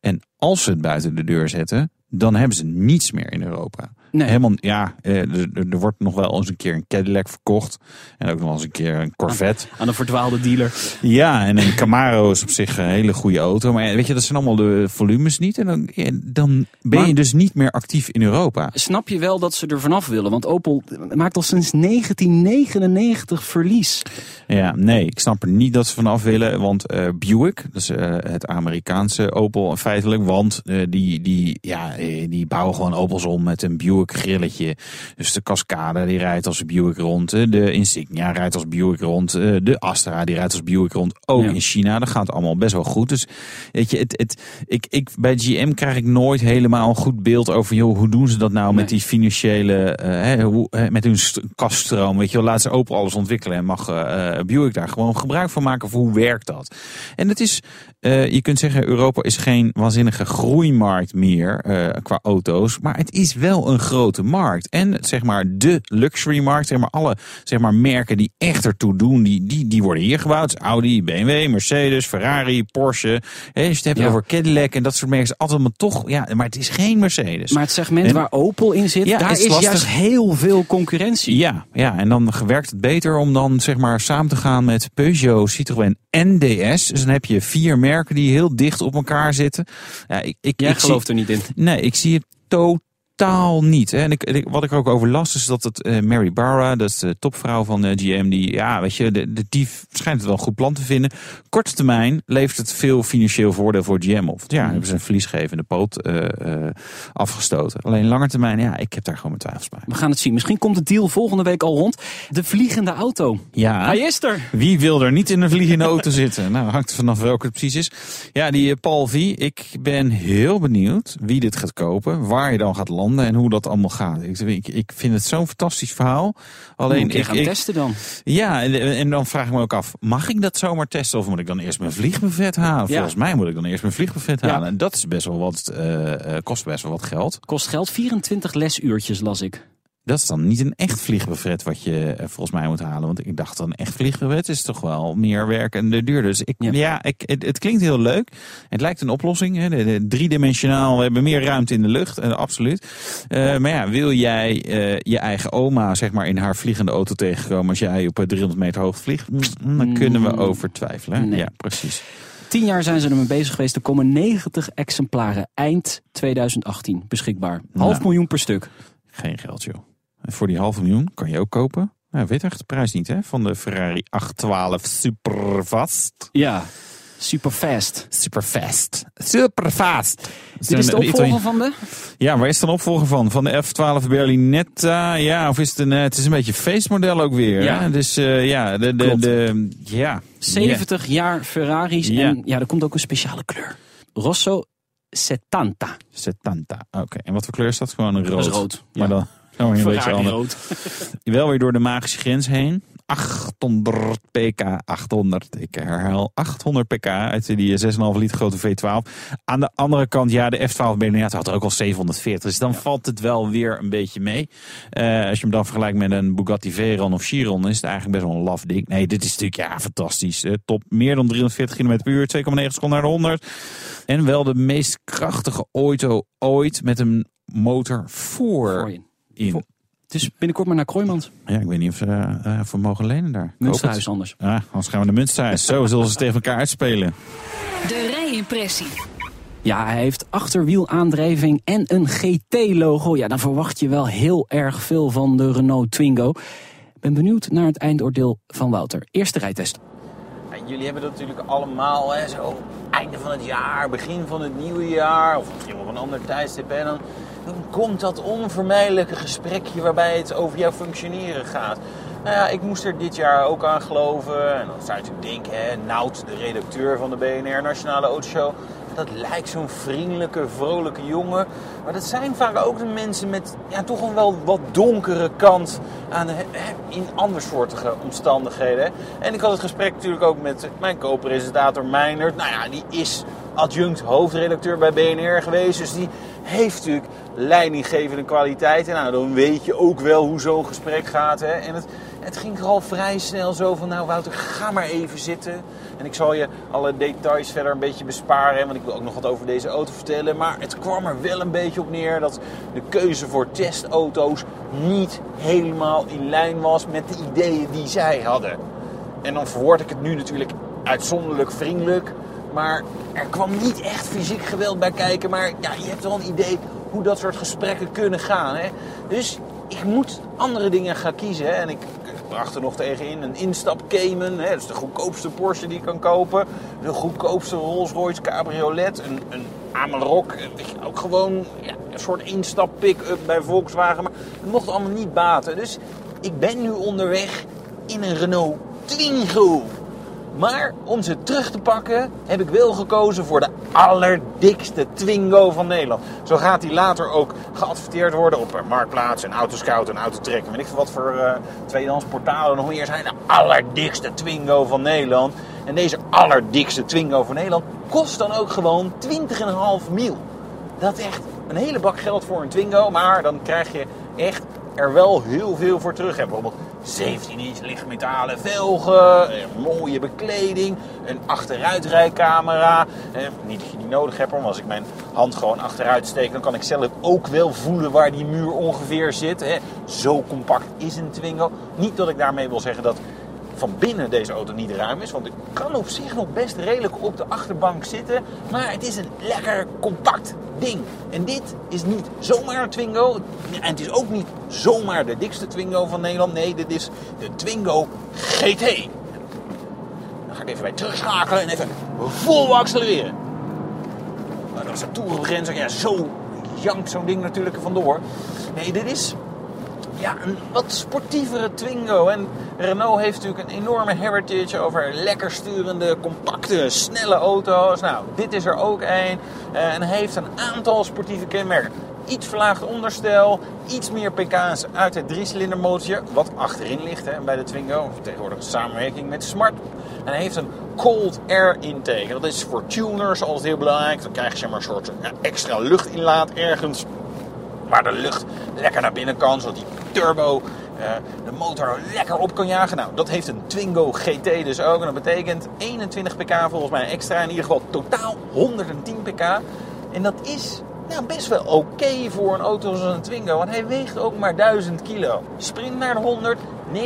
En als ze het buiten de deur zetten, dan hebben ze niets meer in Europa. Nee. Helemaal, ja, eh, er, er- wordt nog wel eens een keer een Cadillac verkocht. En ook nog eens een keer een Corvette. Aan een verdwaalde dealer. Ja, en een Camaro is op zich een hele goede auto. Maar weet je, dat zijn allemaal de volumes niet. En dan, dan ben je dus niet meer actief in Europa. Snap je wel dat ze er vanaf willen? Want Opel maakt al sinds 1999 verlies. Ja, nee, ik snap er niet dat ze vanaf willen. Want eh, Buick, dat is eh, het Amerikaanse Opel feitelijk. Want die, die, ja, die bouwen gewoon Opels om met een Buick grilletje. Dus de Cascade die rijdt als Buick rond. eh, De Insignia rijdt als Buick rond. eh, De Astra die rijdt als Buick rond. Ook Ja. in China, dat gaat allemaal best wel goed. Dus weet je, het, het, ik, ik, bij GM krijg ik nooit helemaal een goed beeld over... Joh, hoe doen ze dat nou met die financiële... eh, hè, hoe, met hun st- kaststroom. Weet je wel, laat ze Opel alles ontwikkelen en mag eh, Buick daar gewoon gebruik van maken. Of hoe werkt dat? En het is, je kunt zeggen, Europa is geen waanzinnige groeimarkt meer qua auto's. Maar het is wel een grote markt. En zeg maar de luxury markt, zeg maar alle zeg maar, merken die echt ertoe doen, die, die, die worden hier gebouwd. Dus Audi, BMW, Mercedes, Ferrari, Porsche. Als je het Ja. over Cadillac en dat soort merken, is altijd maar toch, ja, maar het is geen Mercedes. Maar het segment En- waar Opel in zit, Ja, daar is juist heel veel concurrentie. Ja, ja, en dan werkt het beter om dan zeg maar samen te gaan met Peugeot, Citroën en DS. Dus dan heb je vier merken die heel dicht op elkaar zitten. Ja, ik, ik, Jij ik zie, er niet in. Nee, ik zie het totaal niet. Hè. En ik, ik- wat ik ook over las, is dat het eh, Mary Barra, dat is de topvrouw van eh, GM, die, ja, weet je, de, de, die schijnt het wel een goed plan te vinden. Korte termijn levert het veel financieel voordeel voor GM op. Ja, dan hebben ze een verliesgevende poot eh, afgestoten. Alleen lange termijn, ja, ik heb daar gewoon mijn twijfels bij. We gaan het zien. Misschien komt de deal volgende week al rond. De vliegende auto. Ja. Hij is er. Wie wil er niet in een vliegende auto zitten? Nou, hangt er vanaf welke het precies is. Ja, die Paul V. Ik ben heel benieuwd wie dit gaat kopen, waar je dan gaat landen en hoe dat allemaal gaat. Ik, ik, ik vind het zo'n fantastisch verhaal. Alleen Een keer ik, gaan ik- testen dan. ja, en, en dan vraag ik me ook af, mag ik dat zomaar testen of moet ik dan eerst mijn vliegbuffet halen? Ja. Volgens mij moet ik dan eerst mijn vliegbuffet Ja. halen. En dat is best wel wat, eh, eh, kost best wel wat geld. Kost geld 24 lesuurtjes, las ik. Dat is dan niet een echt vliegbuffet wat je eh, volgens mij moet halen. Want ik dacht dan een echt vliegbuffet is toch wel meer werk en de duur. Dus ik, Ja. ja, ik, het, het klinkt heel leuk. Het lijkt een oplossing. Hè. De, de driedimensionaal, we hebben meer ruimte in de lucht. eh, absoluut. Eh, maar ja, wil jij eh, je eigen oma zeg maar in haar vliegende auto tegenkomen als jij op eh, 300 meter hoogte vliegt? Mm, Dan kunnen we Mm. over twijfelen. Nee. Ja, precies. Tien jaar zijn ze ermee bezig geweest. Er komen 90 exemplaren eind 2018 beschikbaar. Half Nou. miljoen per stuk. Geen geld, joh. En voor die halve miljoen kan je ook kopen. Nou, weet echt de prijs niet, hè? Van de Ferrari 812 Superfast. Ja, super fast. Superfast. Superfast. Dit is de opvolger van de? Ja, waar is dan opvolger van? Van de F12 Berlinetta? Ja, of is het een... eh, het is een beetje een feestmodel ook weer. Ja. Hè? Dus eh, ja, de... de, Klopt. de ja. 70 jaar Ferraris. Ja. En ja, er komt ook een speciale kleur. Rosso 70. Ja. 70. Oké, en wat voor kleur is dat? Gewoon een rood. Dat is rood. Maar ja. Dan... Oh, een beetje Ferrari anders. rood. Wel weer door de magische grens heen. 800 pk, 800, ik herhaal 800 pk uit die 6,5 liter grote V12. Aan de andere kant, ja, de F12 Benelli had er ook al 740. Dus dan valt het wel weer een beetje mee. Eh, als je hem dan vergelijkt met een Bugatti Veyron of Chiron, is het eigenlijk best wel een laf ding. Nee, dit is natuurlijk ja, fantastisch. Eh, top, meer dan 340 km per uur, 2,9 seconden naar de 100. En wel de meest krachtige auto ooit met een motor voor Voor in. Dus binnenkort maar naar Kroijmans. Ja, ik weet niet of ze eh, voor mogen lenen daar. Het. Münsterhuis anders. Ja, anders gaan we naar Münsterhuis. Zo zullen ze tegen elkaar uitspelen. De rijimpressie. Ja, hij heeft achterwielaandrijving en een GT-logo. Ja, dan verwacht je wel heel erg veel van de Renault Twingo. Ik ben benieuwd naar het eindoordeel van Wouter. Eerste rijtest. Ja, jullie hebben dat natuurlijk allemaal, hè, zo einde van het jaar, begin van het nieuwe jaar, of misschien op een ander tijdstip. Hè, dan, komt dat onvermijdelijke gesprekje waarbij het over jouw functioneren gaat. Nou ja, ik moest er dit jaar ook aan geloven. En dan zou je natuurlijk denken, hè, Nout, de redacteur van de BNR Nationale Autoshow, dat lijkt zo'n vriendelijke, vrolijke jongen. Maar dat zijn vaak ook de mensen met ja, toch een wel wat donkere kant aan in andersoortige omstandigheden. En ik had het gesprek natuurlijk ook met mijn co-presentator Meinert. Nou ja, die is adjunct hoofdredacteur bij BNR geweest. Dus die heeft natuurlijk leidinggevende kwaliteiten. Nou, dan weet je ook wel hoe zo'n gesprek gaat. Hè. En het, het ging er al vrij snel zo van, nou Wouter, ga maar even zitten. En ik zal je alle details verder een beetje besparen, want ik wil ook nog wat over deze auto vertellen. Maar het kwam er wel een beetje op neer dat de keuze voor testauto's niet helemaal in lijn was met de ideeën die zij hadden. En dan verwoord ik het nu natuurlijk uitzonderlijk vriendelijk. Maar er kwam niet echt fysiek geweld bij kijken. Maar ja, je hebt wel een idee hoe dat soort gesprekken kunnen gaan. Hè? Dus ik moet andere dingen gaan kiezen. Hè? En ik bracht er nog tegenin een instap Cayman. Hè? Dat is de goedkoopste Porsche die je kan kopen. De goedkoopste Rolls Royce Cabriolet. Een, een Amarok. eh, Ook gewoon ja, een soort instap pick-up bij Volkswagen. Maar het mocht allemaal niet baten. Dus ik ben nu onderweg in een Renault Twingo. Maar om ze terug te pakken heb ik wel gekozen voor de allerdikste Twingo van Nederland. Zo gaat die later ook geadverteerd worden op eh, Marktplaats en Autoscout en Autotrek. En weet ik veel wat voor eh tweedehands portalen nog meer zijn. De allerdikste Twingo van Nederland. En deze allerdikste Twingo van Nederland kost dan ook gewoon 20,5 mil. Dat is echt een hele bak geld voor een Twingo. Maar dan krijg je echt er wel heel veel voor terug. Bijvoorbeeld 17 inch lichtmetalen velgen, eh, mooie bekleding, een achteruitrijcamera. Eh, niet dat je die nodig hebt, maar als ik mijn hand gewoon achteruit steek, dan kan ik zelf ook wel voelen waar die muur ongeveer zit. Zo compact is een Twingo. Niet dat ik daarmee wil zeggen dat van binnen deze auto niet ruim is. Want ik kan op zich nog best redelijk op de achterbank zitten. Maar het is een lekker compact ding. En dit is niet zomaar een Twingo. En het is ook niet zomaar de dikste Twingo van Nederland. Nee, dit is de Twingo GT. Dan ga ik even bij terugschakelen en even vol accelereren. Nou, dat is de toerenbegrenzing. Ja, zo jankt zo'n ding natuurlijk er vandoor. Nee, dit is ja, een wat sportievere Twingo. En Renault heeft natuurlijk een enorme heritage over lekker sturende, compacte, snelle auto's. Nou, dit is er ook een. Eh, en heeft een aantal sportieve kenmerken. Iets verlaagd onderstel, iets meer pk's uit het driecilindermotortje, wat achterin ligt hè, bij de Twingo. Tegenwoordig samenwerking met Smart. En heeft een cold air intake. Dat is voor tuners altijd heel belangrijk. Dan krijg je maar, een soort ja, extra luchtinlaat ergens waar de lucht lekker naar binnen kan, zodat die turbo eh, de motor lekker op kan jagen. Nou, dat heeft een Twingo GT dus ook. En dat betekent 21 pk volgens mij extra. In ieder geval totaal 110 pk. En dat is nou, best wel oké voor een auto zoals een Twingo. Want hij weegt ook maar 1000 kilo. Sprint naar de 100, 9,6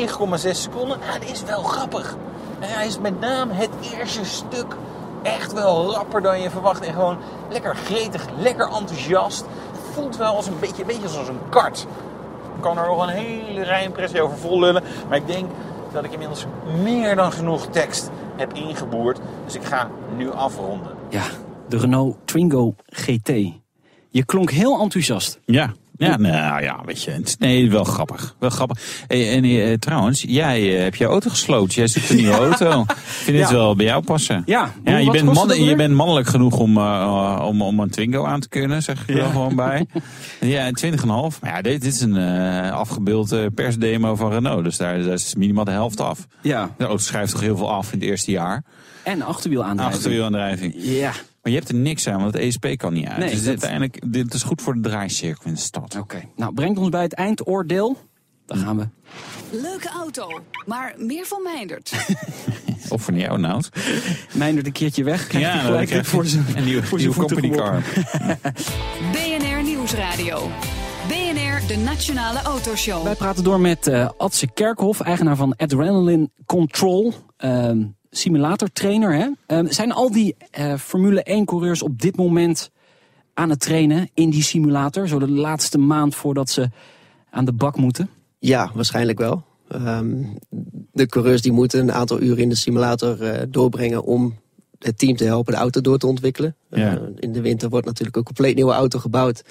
seconden. Nou, dat is wel grappig. Hij is met name het eerste stuk echt wel rapper dan je verwacht. En gewoon lekker gretig, lekker enthousiast. Het voelt wel als een beetje, een beetje zoals een kart. Ik kan er nog een hele rijimpressie over vol lullen. Maar ik denk dat ik inmiddels meer dan genoeg tekst heb ingeboerd. Dus ik ga nu afronden. Ja, de Renault Twingo GT. Je klonk heel enthousiast. Ja, Ja, nou ja, weet je. het is- Nee, wel grappig. Wel grappig. En eh, trouwens, jij eh, hebt je auto gesloten. Jij zit in een nieuwe auto. Ik vind dit wel bij jou passen. Ja, Ja, je bent, man, je bent mannelijk genoeg om, eh, om, om een Twingo aan te kunnen, zeg ik er gewoon bij. Ja, 20,5. Maar ja, dit, dit is een afgebeeld eh, persdemo van Renault. Dus daar, daar is minimaal de helft af. Ja, De auto schrijft toch heel veel af in het eerste jaar. en achterwielaandrijving. Achterwielaandrijving. Ja, Maar je hebt er niks aan, want het ESP kan niet uit. Nee, dus dat- uiteindelijk, dit is goed voor de draaicirkel in de stad. oké. Nou, brengt ons bij het eindoordeel. Daar gaan we. Leuke auto, maar meer van Meindert. Of van jou, Nout. Mijndert een keertje weg. Krijgt hij dan gelijk krijg voor zijn een nieuwe, voor nieuwe company car. BNR Nieuwsradio. BNR, de Nationale Autoshow. Wij praten door met eh Adse Kerkhoff, eigenaar van Adrenaline Control. ehm, simulatortrainer. Hè? Ehm, zijn al die eh, Formule 1 coureurs op dit moment aan het trainen in die simulator? Zo de laatste maand voordat ze aan de bak moeten? Ja, waarschijnlijk wel. Ehm, de coureurs die moeten een aantal uren in de simulator eh, doorbrengen om het team te helpen de auto door te ontwikkelen. Ja. Eh, in de winter wordt natuurlijk een compleet nieuwe auto gebouwd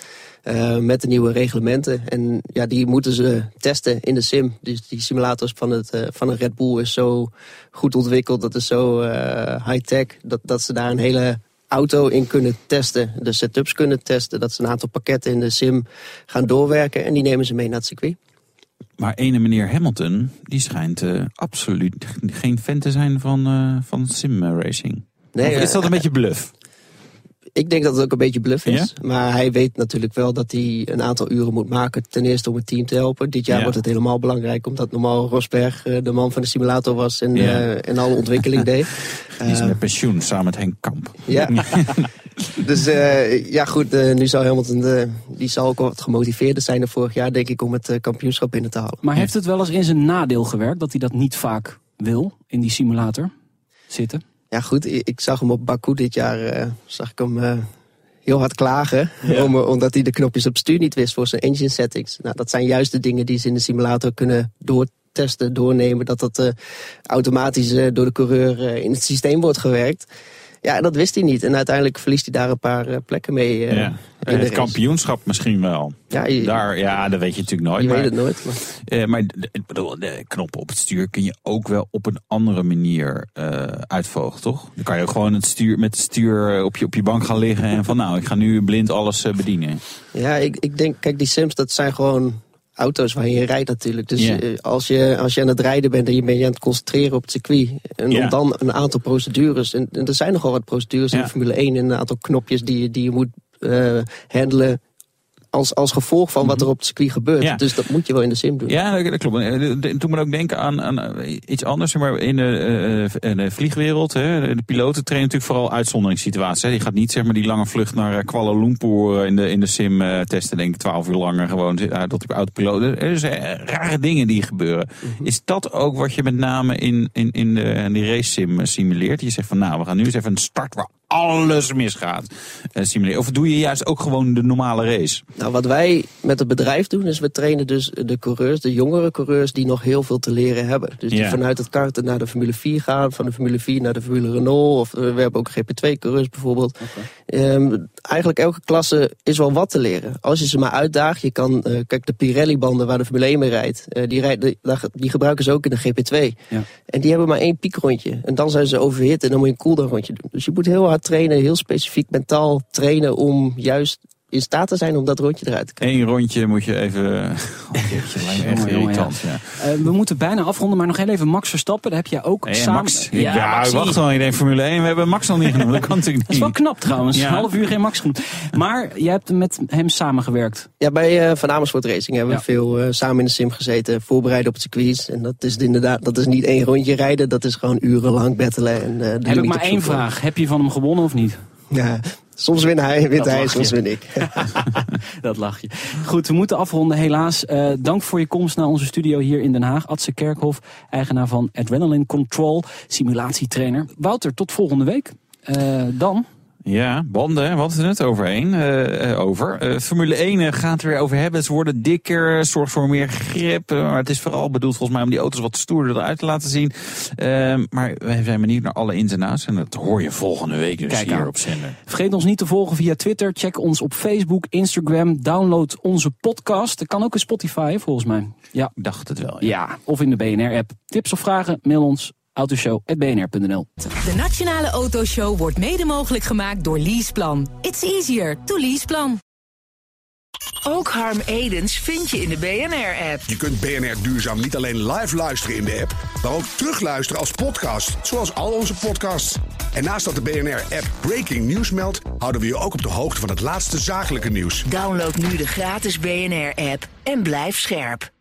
eh, met de nieuwe reglementen. En ja, die moeten ze testen in de sim. Dus die simulators van, het, eh, van een Red Bull is zo goed ontwikkeld, dat is zo eh, high-tech, dat, dat ze daar een hele auto in kunnen testen. De setups kunnen testen, dat ze een aantal pakketten in de sim gaan doorwerken en die nemen ze mee naar het circuit. Maar ene meneer Hamilton, die schijnt absoluut geen fan te zijn van, van sim racing. Nee, of is dat een beetje bluff? Ik denk dat het ook een beetje bluff is. Ja? Maar hij weet natuurlijk wel dat hij een aantal uren moet maken. Ten eerste om het team te helpen. Dit jaar Ja. wordt het helemaal belangrijk. Omdat normaal Rosberg eh, de man van de simulator was. En, Ja. eh, en alle ontwikkeling deed. Die is Eh, met pensioen samen met Henk Kamp. ja. dus eh, ja goed, nu zal Hamilton, die zal ook wat gemotiveerder zijn dan vorig jaar denk ik om het kampioenschap binnen te halen. Maar heeft het wel eens in zijn nadeel gewerkt dat hij dat niet vaak wil in die simulator zitten? Ja goed, ik zag hem op Baku dit jaar, eh, zag ik hem eh, heel hard klagen. Om, eh, omdat hij de knopjes op stuur niet wist voor zijn engine settings. Nou, dat zijn juist de dingen die ze in de simulator kunnen doortesten, doornemen. Dat dat automatisch door de coureur in het systeem wordt gewerkt. Ja, en dat wist hij niet. En uiteindelijk verliest hij daar een paar eh, plekken mee. eh, Ja. in Het race. kampioenschap misschien wel. Ja, je, Daar, ja, dat weet je natuurlijk nooit. je maar, weet het nooit. Maar, eh, maar d- ik bedoel, de knoppen op het stuur kun je ook wel op een andere manier eh uitvogelen, toch? Dan kan je ook gewoon het stuur, met het stuur op je, op je bank gaan liggen en van nou, ik ga nu blind alles bedienen. Ja, ik, ik denk, kijk, die Sims, dat zijn gewoon auto's waarin je rijdt natuurlijk. Dus eh, als, je, als je aan het rijden bent en je bent je aan het concentreren op het circuit. En om dan een aantal procedures, en, en er zijn nogal wat procedures in Formule 1 en een aantal knopjes die, je- die je moet eh, handelen. Als, als gevolg van wat er op het circuit gebeurt. Mhm. Ja. Dus dat moet je wel in de sim doen. Ja, dat, dat klopt. Eh, Toen moet ik ook denken aan, aan eh, iets anders. Maar in de, eh, in de vliegwereld, hè, de piloten trainen natuurlijk vooral uitzonderingssituaties. Hè. Die gaat niet zeg maar, die lange vlucht naar eh, Kuala Lumpur eh, in de, in de sim eh, testen. Denk ik twaalf uur langer gewoon die autopiloten. Er zijn eh, rare dingen die gebeuren. Is dat ook wat je met name in, in, in, de, in die race sim eh, simuleert? Je zegt van nou, we gaan nu eens even een start waar alles misgaat eh, simuleren. Of doe je juist ook gewoon de normale race? Nou, wat wij met het bedrijf doen, is we trainen dus de coureurs, de jongere coureurs, die nog heel veel te leren hebben. Dus die Ja. vanuit het karten naar de Formule 4 gaan, van de Formule 4 naar de Formule Renault. Of eh, we hebben ook GP2-coureurs bijvoorbeeld. Ehm, eigenlijk elke klasse is wel wat te leren. Als je ze maar uitdaagt, je kan, eh, kijk, de Pirelli-banden waar de Formule 1 mee rijdt, eh, die, rijdt die gebruiken ze ook in de GP2. Ja. En die hebben maar één piekrondje. En dan zijn ze overhit en dan moet je een cooldown rondje doen. Dus je moet heel hard trainen, heel specifiek mentaal trainen om juist in staat te zijn om dat rondje eruit te krijgen. Eén rondje moet je even... Oh, jeetje, echt jongen, irritant, ja. Eh, we moeten bijna afronden, maar nog heel even Max Verstappen. Daar heb jij ook Hey, samen... Max. Ja, Maxie. wacht al. Ik denk Formule 1. We hebben Max nog niet genoemd. Dat kan natuurlijk Dat is wel niet. knap trouwens. Ja. Een half uur geen Max genoemd. Maar jij hebt met hem samengewerkt. Ja, bij eh, Van Amersfoort Racing hebben we Ja. veel eh, samen in de sim gezeten, voorbereiden op het circuit. En dat is inderdaad, dat is niet één rondje rijden, dat is gewoon urenlang battelen. En, eh, de Heb ik maar één vraag. Heb je van hem gewonnen of niet? Ja, soms wint hij, wint hij, soms win ik. Dat lach je. Goed, we moeten afronden helaas. Eh, dank voor je komst naar onze studio hier in Den Haag. Adse Kerkhoff, eigenaar van Adrenaline Control, simulatietrainer. Wouter, tot volgende week. Eh, dan Ja, banden, we hadden het overheen, uh, over. Uh, Formule 1 gaat er weer over hebben. Ze worden dikker, zorgt voor meer grip. maar het is vooral bedoeld volgens mij om die auto's wat stoerder eruit te laten zien. maar wij zijn benieuwd naar alle ins en outs. En dat hoor je volgende week dus Kijk hier op zender. Vergeet ons niet te volgen via Twitter. Check ons op Facebook, Instagram. Download onze podcast. Dat kan ook in Spotify volgens mij. Ja. Ik dacht het wel. Ja, ja of in de BNR-app. Tips of vragen, mail ons autoshow.bnr.nl. De Nationale Autoshow wordt mede mogelijk gemaakt door Leaseplan. It's easier to Leaseplan. Ook Harm Edens vind je in de BNR-app. Je kunt BNR Duurzaam niet alleen live luisteren in de app, maar ook terugluisteren als podcast, zoals al onze podcasts. En naast dat de BNR-app Breaking News meldt, houden we je ook op de hoogte van het laatste zakelijke nieuws. Download nu de gratis BNR-app en blijf scherp.